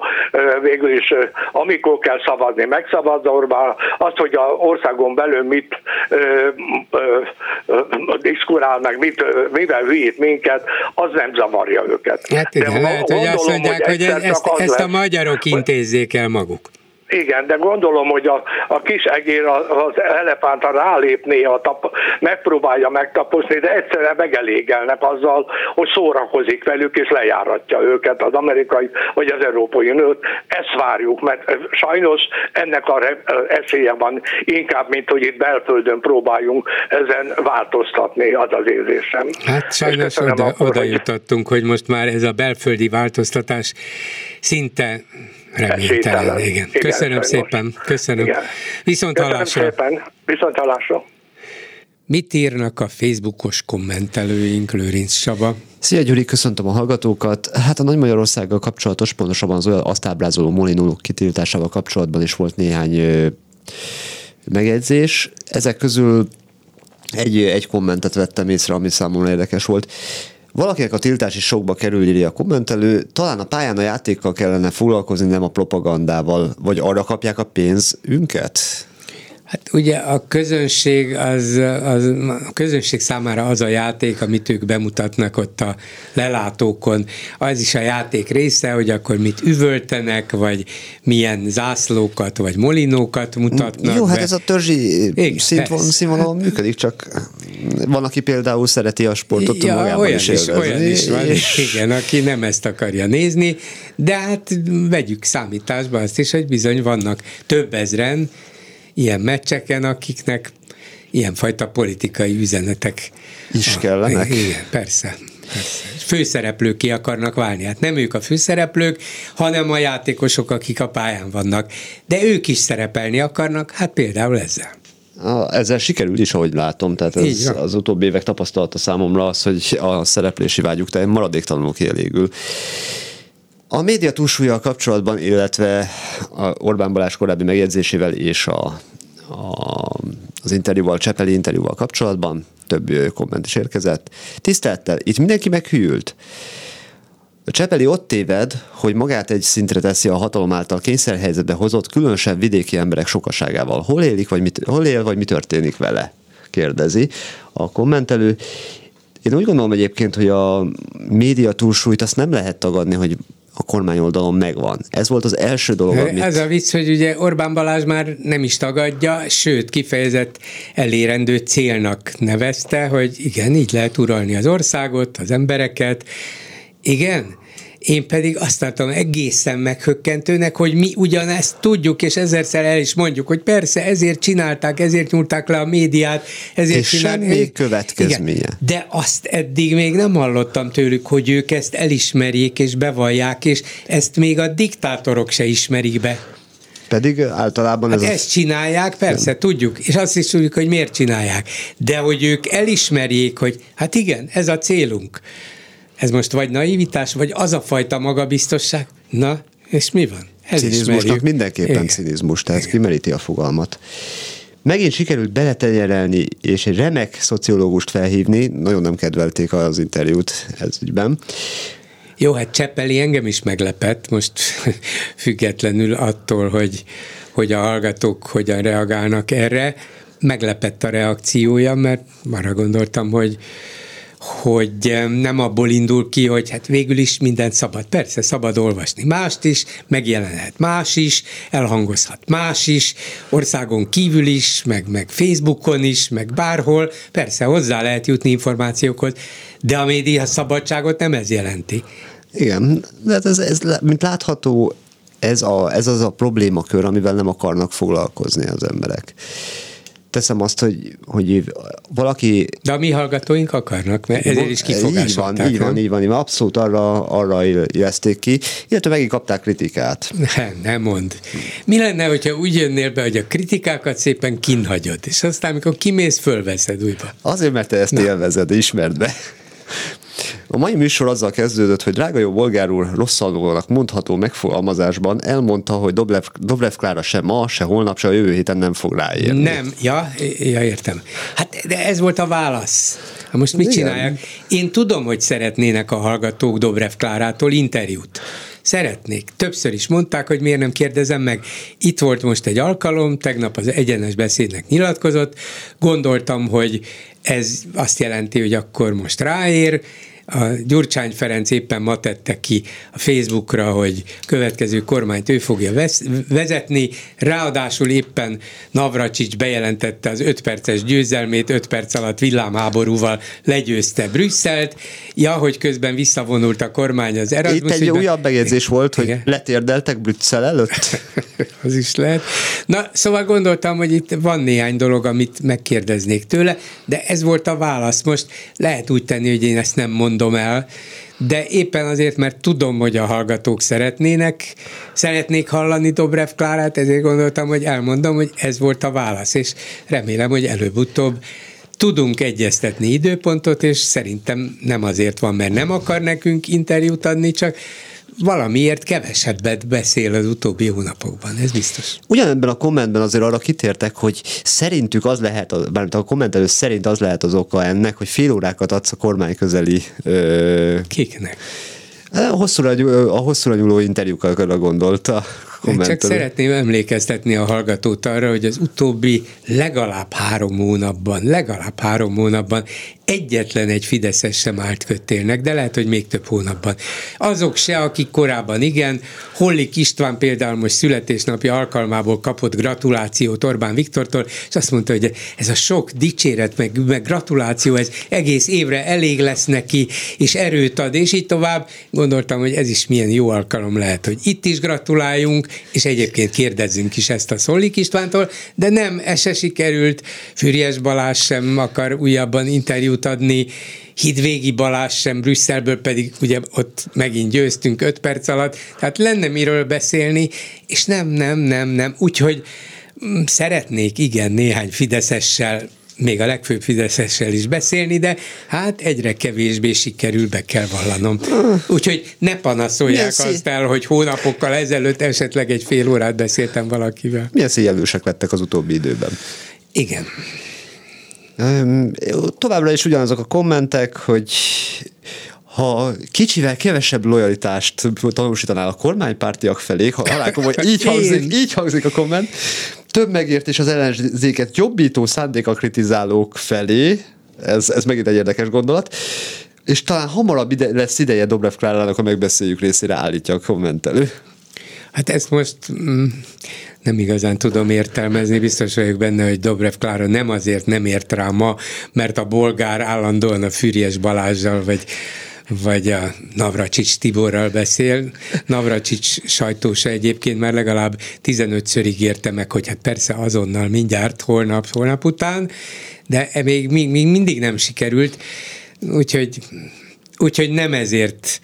végül is amikor kell szavazni, megszavaz Orbán, azt, hogy a országon belül mit diszkurál, meg mit, mivel hülyít minket, az nem zavarja őket. Hát igen, De lehet, hogy azt mondják, hogy, hogy ezt, ezt a magyarok intézzék el maguk. Igen, de gondolom, hogy a, a kis egér az elefántra rálépné, a tap, megpróbálja megtaposni, de egyszerűen megelégelnek azzal, hogy szórakozik velük és lejáratja őket az amerikai vagy az európai nőt. Ezt várjuk, mert sajnos ennek a esélye van inkább, mint hogy itt belföldön próbáljunk ezen változtatni, az az érzésem. Hát sajnos oda, akkor, oda jutottunk, hogy most már ez a belföldi változtatás szinte Reménytelen, igen. igen. Köszönöm szépen, köszönöm. Igen. Viszont köszönöm hallásra. szépen, viszont hallásra. Mit írnak a Facebookos kommentelőink, Lőrinc Saba? Szia Gyuri, köszöntöm a hallgatókat. Hát a Nagy Magyarországgal kapcsolatos, pontosabban az olyan azt ábrázoló Molinó kitiltásával kapcsolatban is volt néhány ö, megjegyzés. Ezek közül egy, egy kommentet vettem észre, ami számomra érdekes volt. Valakinek a tiltás is sokba kerül, a kommentelő, talán a pályán a játékkal kellene foglalkozni, nem a propagandával, vagy arra kapják a pénzünket? Hát ugye a közönség, az, az, a közönség számára az a játék, amit ők bemutatnak ott a lelátókon, az is a játék része, hogy akkor mit üvöltenek, vagy milyen zászlókat, vagy molinókat mutatnak Jó, hát be. hát ez a törzsi színvonalon működik, csak van, aki például szereti a sportot ja, magában olyan is, is Olyan is van, és... igen, aki nem ezt akarja nézni, de hát vegyük számításba azt is, hogy bizony vannak több ezren, ilyen meccseken, akiknek ilyenfajta politikai üzenetek is kellenek. Igen, persze. Persze. Főszereplők ki akarnak válni. Hát nem ők a főszereplők, hanem a játékosok, akik a pályán vannak. De ők is szerepelni akarnak, hát például ezzel. A, ezzel sikerül is, ahogy látom, tehát ez az utóbbi évek tapasztalata számomra az, hogy a szereplési vágyuk maradéktalanul kielégül. A média túlsúlya kapcsolatban, illetve a Orbán Balázs korábbi megjegyzésével és a, a, az interjúval, Csepeli interjúval kapcsolatban több komment is érkezett. Tisztelettel, itt mindenki meghűlt. A Csepeli ott téved, hogy magát egy szintre teszi a hatalom által kényszerhelyzetbe hozott különösebb vidéki emberek sokaságával. Hol élik, vagy mit, hol él, vagy mi történik vele? Kérdezi a kommentelő. Én úgy gondolom egyébként, hogy a média túlsúlyt azt nem lehet tagadni, hogy a kormányoldalon megvan. Ez volt az első dolog, amit... Ez a vicc, hogy ugye Orbán Balázs már nem is tagadja, sőt kifejezett elérendő célnak nevezte, hogy igen, így lehet uralni az országot, az embereket. Igen, én pedig azt tartom egészen meghökkentőnek, hogy mi ugyanezt tudjuk, és ezerszer el is mondjuk, hogy persze ezért csinálták, ezért nyúlták le a médiát, ezért és csinálták. semmi következménye. Igen, de azt eddig még nem hallottam tőlük, hogy ők ezt elismerjék és bevallják, és ezt még a diktátorok se ismerik be. Pedig általában hát ez... ezt csinálják, persze, nem. tudjuk, és azt is tudjuk, hogy miért csinálják. De hogy ők elismerjék, hogy hát igen, ez a célunk. Ez most vagy naivitás, vagy az a fajta magabiztosság? Na, és mi van? Ez Cinizmusnak mindenképpen Igen. cinizmus, tehát Igen. kimeríti a fogalmat. Megint sikerült beletenyerelni, és egy remek szociológust felhívni, nagyon nem kedvelték az interjút ez ügyben. Jó, hát Cseppeli engem is meglepett, most [LAUGHS] függetlenül attól, hogy, hogy a hallgatók hogyan reagálnak erre. Meglepett a reakciója, mert arra gondoltam, hogy hogy nem abból indul ki, hogy hát végül is mindent szabad. Persze, szabad olvasni mást is, megjelenhet más is, elhangozhat más is, országon kívül is, meg, meg Facebookon is, meg bárhol. Persze, hozzá lehet jutni információkhoz, de a média szabadságot nem ez jelenti. Igen, de hát ez, ez, mint látható, ez, a, ez az a problémakör, amivel nem akarnak foglalkozni az emberek teszem azt, hogy, hogy valaki... De a mi hallgatóink akarnak, mert ezért is kifogásolták. Így van, így van, így van, így van, abszolút arra, arra érezték ki, illetve megint kapták kritikát. Nem, nem mond. Mi lenne, hogyha úgy jönnél be, hogy a kritikákat szépen kinhagyod, és aztán, amikor kimész, fölveszed újra. Azért, mert te ezt Na. élvezed, ismerd be. A mai műsor azzal kezdődött, hogy drága jó bolgár úr rosszalónak mondható megfogalmazásban elmondta, hogy Doblev, Doblev Klára se ma, se holnap, se a jövő héten nem fog ráérni. Nem, ja, ja értem. Hát de ez volt a válasz. Ha most mit Igen. csinálják? Én tudom, hogy szeretnének a hallgatók Dobrev Klárától interjút. Szeretnék. Többször is mondták, hogy miért nem kérdezem meg. Itt volt most egy alkalom, tegnap az egyenes beszédnek nyilatkozott. Gondoltam, hogy ez azt jelenti, hogy akkor most ráér, a Gyurcsány Ferenc éppen ma tette ki a Facebookra, hogy következő kormányt ő fogja vezetni, ráadásul éppen Navracsics bejelentette az 5 perces győzelmét, 5 perc alatt villámháborúval legyőzte Brüsszelt, ja, hogy közben visszavonult a kormány az Erasmus. Itt egy ügyben. újabb megjegyzés volt, hogy Igen. letérdeltek Brüsszel előtt. [LAUGHS] az is lehet. Na, szóval gondoltam, hogy itt van néhány dolog, amit megkérdeznék tőle, de ez volt a válasz. Most lehet úgy tenni, hogy én ezt nem mondom, mondom el, de éppen azért, mert tudom, hogy a hallgatók szeretnének, szeretnék hallani Dobrev Klárát, ezért gondoltam, hogy elmondom, hogy ez volt a válasz, és remélem, hogy előbb-utóbb tudunk egyeztetni időpontot, és szerintem nem azért van, mert nem akar nekünk interjút adni, csak valamiért kevesebbet beszél az utóbbi hónapokban, ez biztos. Ugyanebben a kommentben azért arra kitértek, hogy szerintük az lehet, bár a kommentelő szerint az lehet az oka ennek, hogy fél órákat adsz a kormány közeli... Ö... Kiknek? A hosszúra, a hosszúra nyúló interjúkra gondolta Csak szeretném emlékeztetni a hallgatót arra, hogy az utóbbi legalább három hónapban, legalább három hónapban egyetlen egy Fideszes sem állt kötélnek, de lehet, hogy még több hónapban. Azok se, akik korábban igen, Hollik István például most születésnapja alkalmából kapott gratulációt Orbán Viktortól, és azt mondta, hogy ez a sok dicséret, meg, meg gratuláció, ez egész évre elég lesz neki, és erőt ad, és így tovább. Gondoltam, hogy ez is milyen jó alkalom lehet, hogy itt is gratuláljunk, és egyébként kérdezzünk is ezt a Szollik Istvántól, de nem, ez se sikerült, Füriyes Balázs sem akar újabban interjút adni, Hidvégi Balázs sem Brüsszelből, pedig ugye ott megint győztünk öt perc alatt, tehát lenne miről beszélni, és nem, nem, nem, nem, úgyhogy mm, szeretnék igen néhány fideszessel még a legfőbb Fideszessel is beszélni, de hát egyre kevésbé sikerül, be kell vallanom. Úgyhogy ne panaszolják Milyen azt el, hogy hónapokkal ezelőtt esetleg egy fél órát beszéltem valakivel. Milyen széjelősek lettek az utóbbi időben? Igen. Továbbra is ugyanazok a kommentek, hogy ha kicsivel kevesebb lojalitást tanúsítanál a kormánypártiak felé, ha [LAUGHS] alá hogy így hangzik, így hangzik a komment, több megértés az ellenzéket jobbító szándéka kritizálók felé, ez, ez megint egy érdekes gondolat, és talán hamarabb ide, lesz ideje Dobrev Klárának a megbeszéljük részére állítja a kommentelő. Hát ezt most mm, nem igazán tudom értelmezni, biztos vagyok benne, hogy Dobrev Klára nem azért nem ért rá ma, mert a bolgár állandóan a Füriyes Balázsjal, vagy vagy a Navracsics Tiborral beszél. Navracsics sajtósa egyébként már legalább 15-ször ígérte meg, hogy hát persze azonnal mindjárt, holnap, holnap után, de e még, még, még mindig nem sikerült, úgyhogy, úgyhogy nem ezért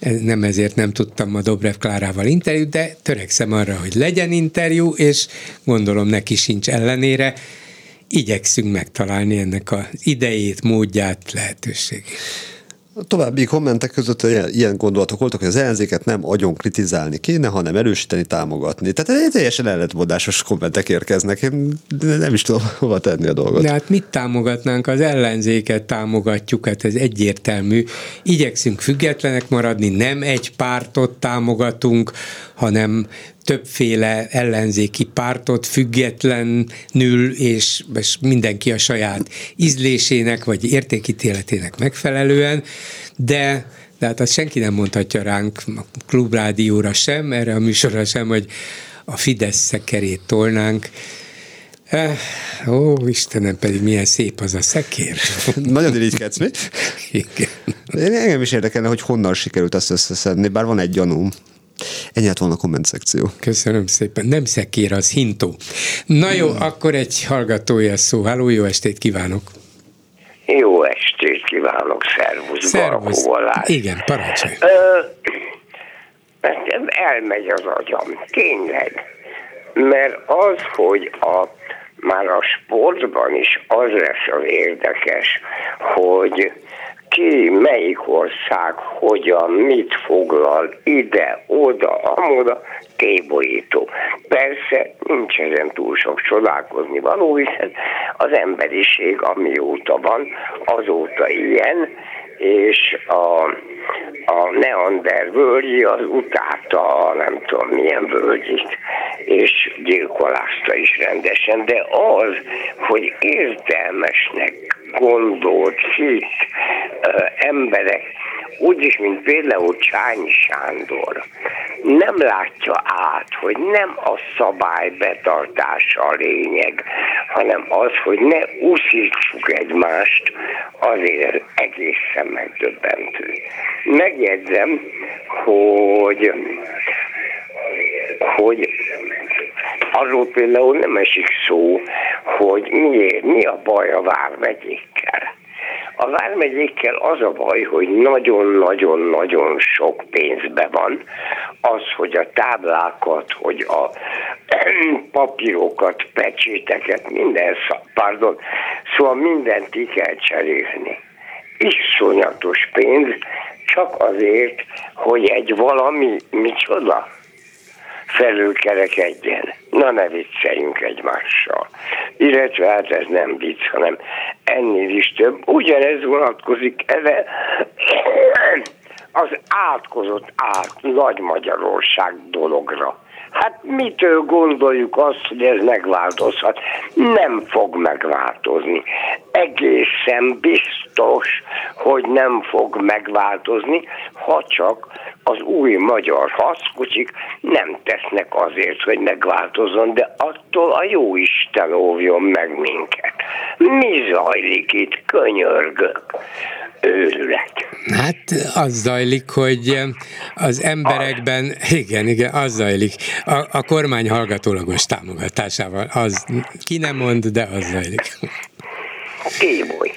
nem ezért nem tudtam ma Dobrev Klárával interjút, de törekszem arra, hogy legyen interjú, és gondolom neki sincs ellenére. Igyekszünk megtalálni ennek az idejét, módját, lehetőségét. További kommentek között ilyen gondolatok voltak, hogy az ellenzéket nem agyon kritizálni kéne, hanem erősíteni, támogatni. Tehát egy teljesen ellentmondásos kommentek érkeznek. Én nem is tudom hova tenni a dolgot. De hát mit támogatnánk? Az ellenzéket támogatjuk, hát ez egyértelmű. Igyekszünk függetlenek maradni, nem egy pártot támogatunk, hanem többféle ellenzéki pártot függetlenül, és, és mindenki a saját ízlésének vagy értékítéletének megfelelően, de de hát azt senki nem mondhatja ránk a klubrádióra sem, erre a műsorra sem, hogy a Fidesz szekerét tolnánk. Eh, ó, Istenem, pedig milyen szép az a szekér. [LAUGHS] Nagyon irigykedsz, mi? Igen. Én engem is érdekelne, hogy honnan sikerült ezt összeszedni, bár van egy gyanúm. Ennyi lett volna a komment szekció. Köszönöm szépen. Nem szekér, az hintó. Na jó, hmm. akkor egy hallgatója szó. Háló, jó estét kívánok! Jó estét kívánok, szervusz, szervusz. Igen, parancsolj. elmegy az agyam, tényleg. Mert az, hogy a, már a sportban is az lesz az érdekes, hogy ki, melyik ország, hogyan, mit foglal, ide, oda, amoda, tébolyító. Persze nincs ezen túl sok csodálkozni való, hiszen az emberiség, amióta van, azóta ilyen, és a, a Neander völgyi az utálta nem tudom milyen völgyit, és gyilkolázta is rendesen, de az, hogy értelmesnek gondolt, hitt uh, emberek, úgyis, mint például Csányi Sándor, nem látja át, hogy nem a szabály betartása a lényeg, hanem az, hogy ne uszítsuk egymást, azért egészen megdöbbentő. Megjegyzem, hogy hogy arról például nem esik szó, hogy miért, mi a baj a vármegyékkel. A vármegyékkel az a baj, hogy nagyon-nagyon-nagyon sok pénzbe van az, hogy a táblákat, hogy a [CLEARS THROAT] papírokat, pecséteket, minden, pardon, szóval mindent ki kell cserélni. Iszonyatos pénz, csak azért, hogy egy valami, micsoda, felülkerekedjen. Na ne vicceljünk egymással. Illetve hát ez nem vicc, hanem ennél is több. Ugyanez vonatkozik erre [COUGHS] az átkozott át Nagy Magyarország dologra. Hát mitől gondoljuk azt, hogy ez megváltozhat? Nem fog megváltozni. Egészen biztos, hogy nem fog megváltozni, ha csak az új magyar harckocsik nem tesznek azért, hogy megváltozzon, de attól a jó Isten óvjon meg minket. Mi zajlik itt? Könyörgök. őrület. Hát az zajlik, hogy az emberekben, igen, igen, az zajlik, a, a kormány hallgatólagos támogatásával, az ki nem mond, de az zajlik. Kéboly.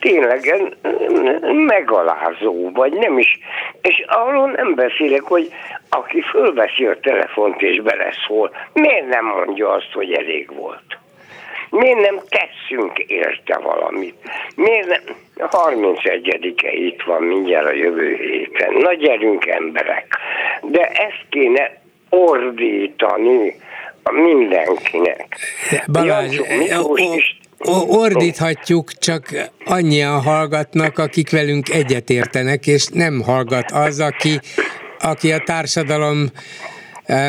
Tényleg megalázó, vagy nem is. És arról nem beszélek, hogy aki fölveszi a telefont és beleszól, miért nem mondja azt, hogy elég volt? Miért nem tesszünk érte valamit? Miért nem? 31-e itt van mindjárt a jövő héten. Na gyerünk emberek. De ezt kéne ordítani mindenkinek. Balázs, ordíthatjuk, csak annyian hallgatnak, akik velünk egyetértenek, és nem hallgat az, aki, aki a társadalom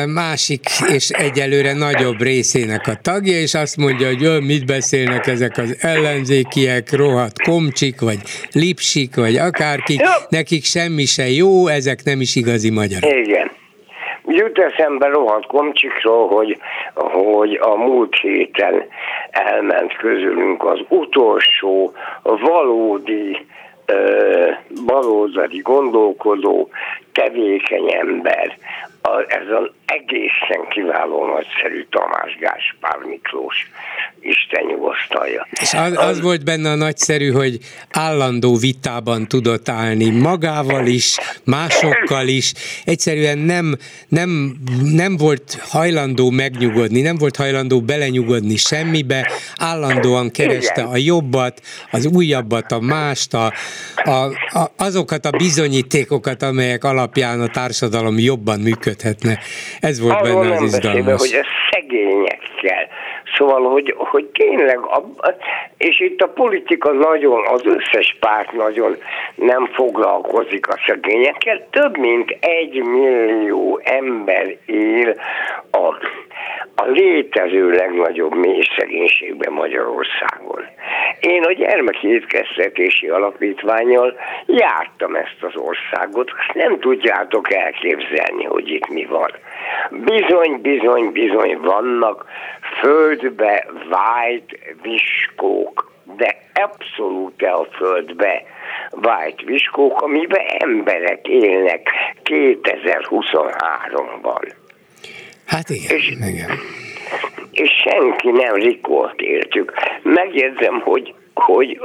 másik és egyelőre nagyobb részének a tagja, és azt mondja, hogy jön, mit beszélnek ezek az ellenzékiek, rohadt komcsik, vagy lipsik, vagy akárki, nekik semmi se jó, ezek nem is igazi magyarok. Igen. Jut eszembe rohadt komcsikról, hogy, hogy a múlt héten elment közülünk az utolsó valódi baloldali gondolkodó, tevékeny ember, a, ez az egészen kiváló nagyszerű Tamás Gáspár Miklós, Isten nyugosztalja. És az, az volt benne a nagyszerű, hogy állandó vitában tudott állni magával is, másokkal is. Egyszerűen nem, nem, nem volt hajlandó megnyugodni, nem volt hajlandó belenyugodni semmibe, állandóan kereste a jobbat, az újabbat, a mást, a, a, a, azokat a bizonyítékokat, amelyek alapján a társadalom jobban működhetne. Ez volt Arról benne az izgalmas. Beszélve, hogy a szegényekkel Szóval, hogy, hogy tényleg, a, és itt a politika nagyon, az összes párt nagyon nem foglalkozik a szegényekkel. Több mint egy millió ember él a, a létező legnagyobb mély szegénységben Magyarországon. Én a gyermeki étkeztetési alapítványjal jártam ezt az országot, azt nem tudjátok elképzelni, hogy itt mi van. Bizony, bizony, bizony vannak földbe vájt viskók, de abszolút a földbe vájt viskók, amiben emberek élnek 2023-ban. Hát igen, és, igen. És senki nem rikolt értük. Megjegyzem, hogy hogy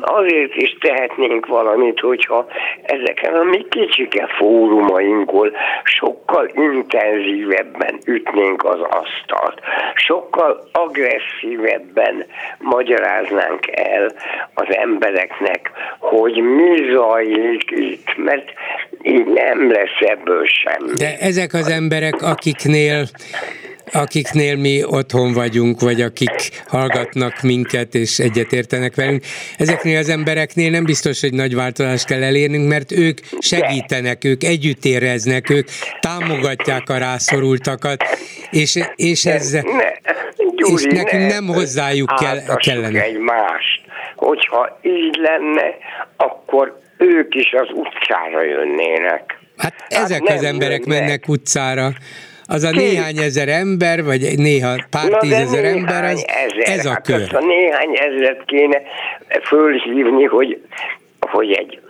azért is tehetnénk valamit, hogyha ezeken a mi kicsike fórumainkon sokkal intenzívebben ütnénk az asztalt, sokkal agresszívebben magyaráznánk el az embereknek, hogy mi zajlik itt, mert így nem lesz ebből semmi. De ezek az emberek, akiknél akiknél mi otthon vagyunk, vagy akik hallgatnak minket és egyetértenek velünk, ezeknél az embereknél nem biztos, hogy nagy változást kell elérnünk, mert ők segítenek, ők együtt éreznek, ők támogatják a rászorultakat, és, és ez... Ne, Gyuri, és nekünk ne, nem hozzájuk kell, kellene. mást. Hogyha így lenne, akkor ők is az utcára jönnének. Hát, hát ezek az emberek jönnek. mennek utcára az a Ki? néhány ezer ember, vagy néha pár Na tízezer ember, az, ezer. ez a hát kör. a néhány ezeret kéne fölhívni, hogy, hogy egy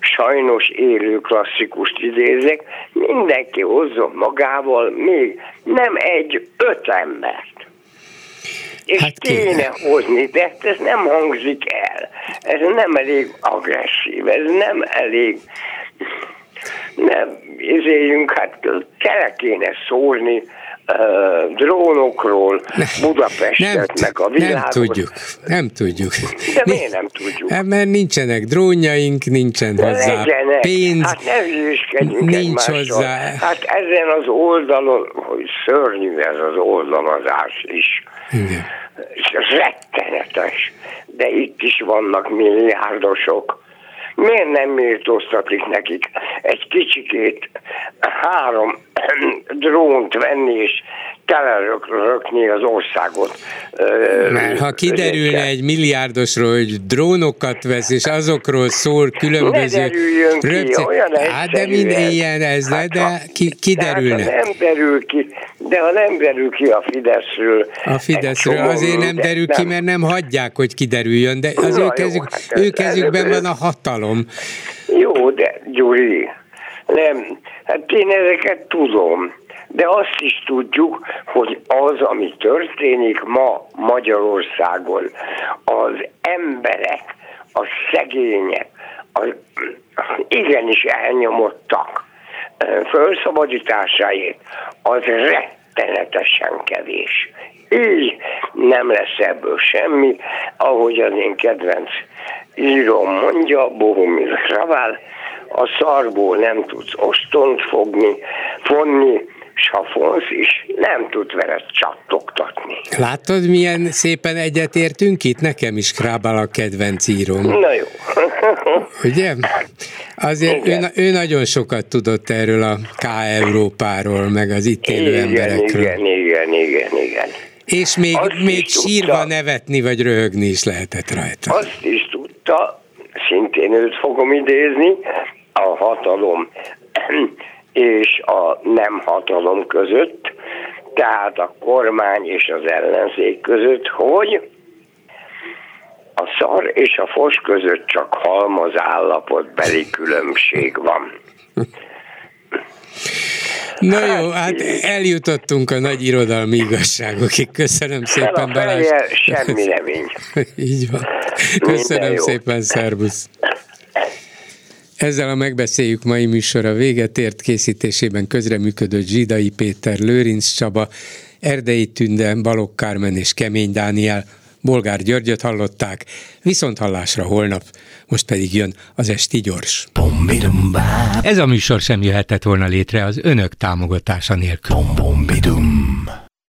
sajnos élő klasszikust idézek, mindenki hozzon magával még nem egy öt embert. És hát kéne, kéne hozni, de ez nem hangzik el. Ez nem elég agresszív, ez nem elég nem izéljünk, hát kell kéne szólni uh, drónokról, nem, meg a világot. Nem tudjuk, nem tudjuk. De miért nem tudjuk? Hát mert nincsenek drónjaink, nincsen De hozzá legyenek. pénz. Hát ne hülyeskedjünk Nincs hozzá. Hát ezen az oldalon, hogy szörnyű ez az oldalazás is. Igen. És rettenetes. De itt is vannak milliárdosok, miért nem méltóztatik nekik egy kicsikét három [CLEARS THROAT] drónt venni és telerökni az országot. Mert ha kiderülne egy milliárdosról, hogy drónokat vesz, és azokról szól különböző... Ne ki, röpce... olyan Hát de minden ilyen ez, hát, de ki, kiderülne. Hát, nem derül ki, de ha nem derül ki a Fideszről... A Fideszről azért nem derül ki, mert nem hagyják, hogy kiderüljön, de az Na, ő, kezük, hát ő kezükben van a hatalom. Jó, de Gyuri, nem, hát én ezeket tudom de azt is tudjuk, hogy az, ami történik ma Magyarországon, az emberek, a szegények, az igenis elnyomottak felszabadításáért, az rettenetesen kevés. Így nem lesz ebből semmi, ahogy az én kedvenc írom mondja, Bohumil Kravál, a szarból nem tudsz ostont fogni, fonni, Safonsz is nem tud vele csattogtatni. Látod, milyen szépen egyetértünk itt? Nekem is Krábál a kedvenc íróm. Na jó. [LAUGHS] Ugye? Azért ő, ő nagyon sokat tudott erről a K Európáról, meg az itt élő igen, emberekről. Igen, igen, igen, igen. És még, még sírva tudta, nevetni vagy röhögni is lehetett rajta. Azt is tudta, szintén őt fogom idézni, a hatalom és a nem hatalom között, tehát a kormány és az ellenzék között, hogy a szar és a fos között csak halmaz állapotbeli különbség van. Na jó, hát eljutottunk a nagy irodalmi igazságokig. Köszönöm szépen, Balázs. Semmi remény. [LAUGHS] Így van. Köszönöm szépen, szervusz. Ezzel a megbeszéljük mai műsora véget ért. Készítésében közreműködött Zsidai Péter, Lőrinc Csaba, Erdei Tünde, Balogh Kármen és Kemény Dániel, Bolgár Györgyöt hallották, viszont hallásra holnap, most pedig jön az Esti Gyors. Ez a műsor sem jöhetett volna létre az önök támogatása nélkül.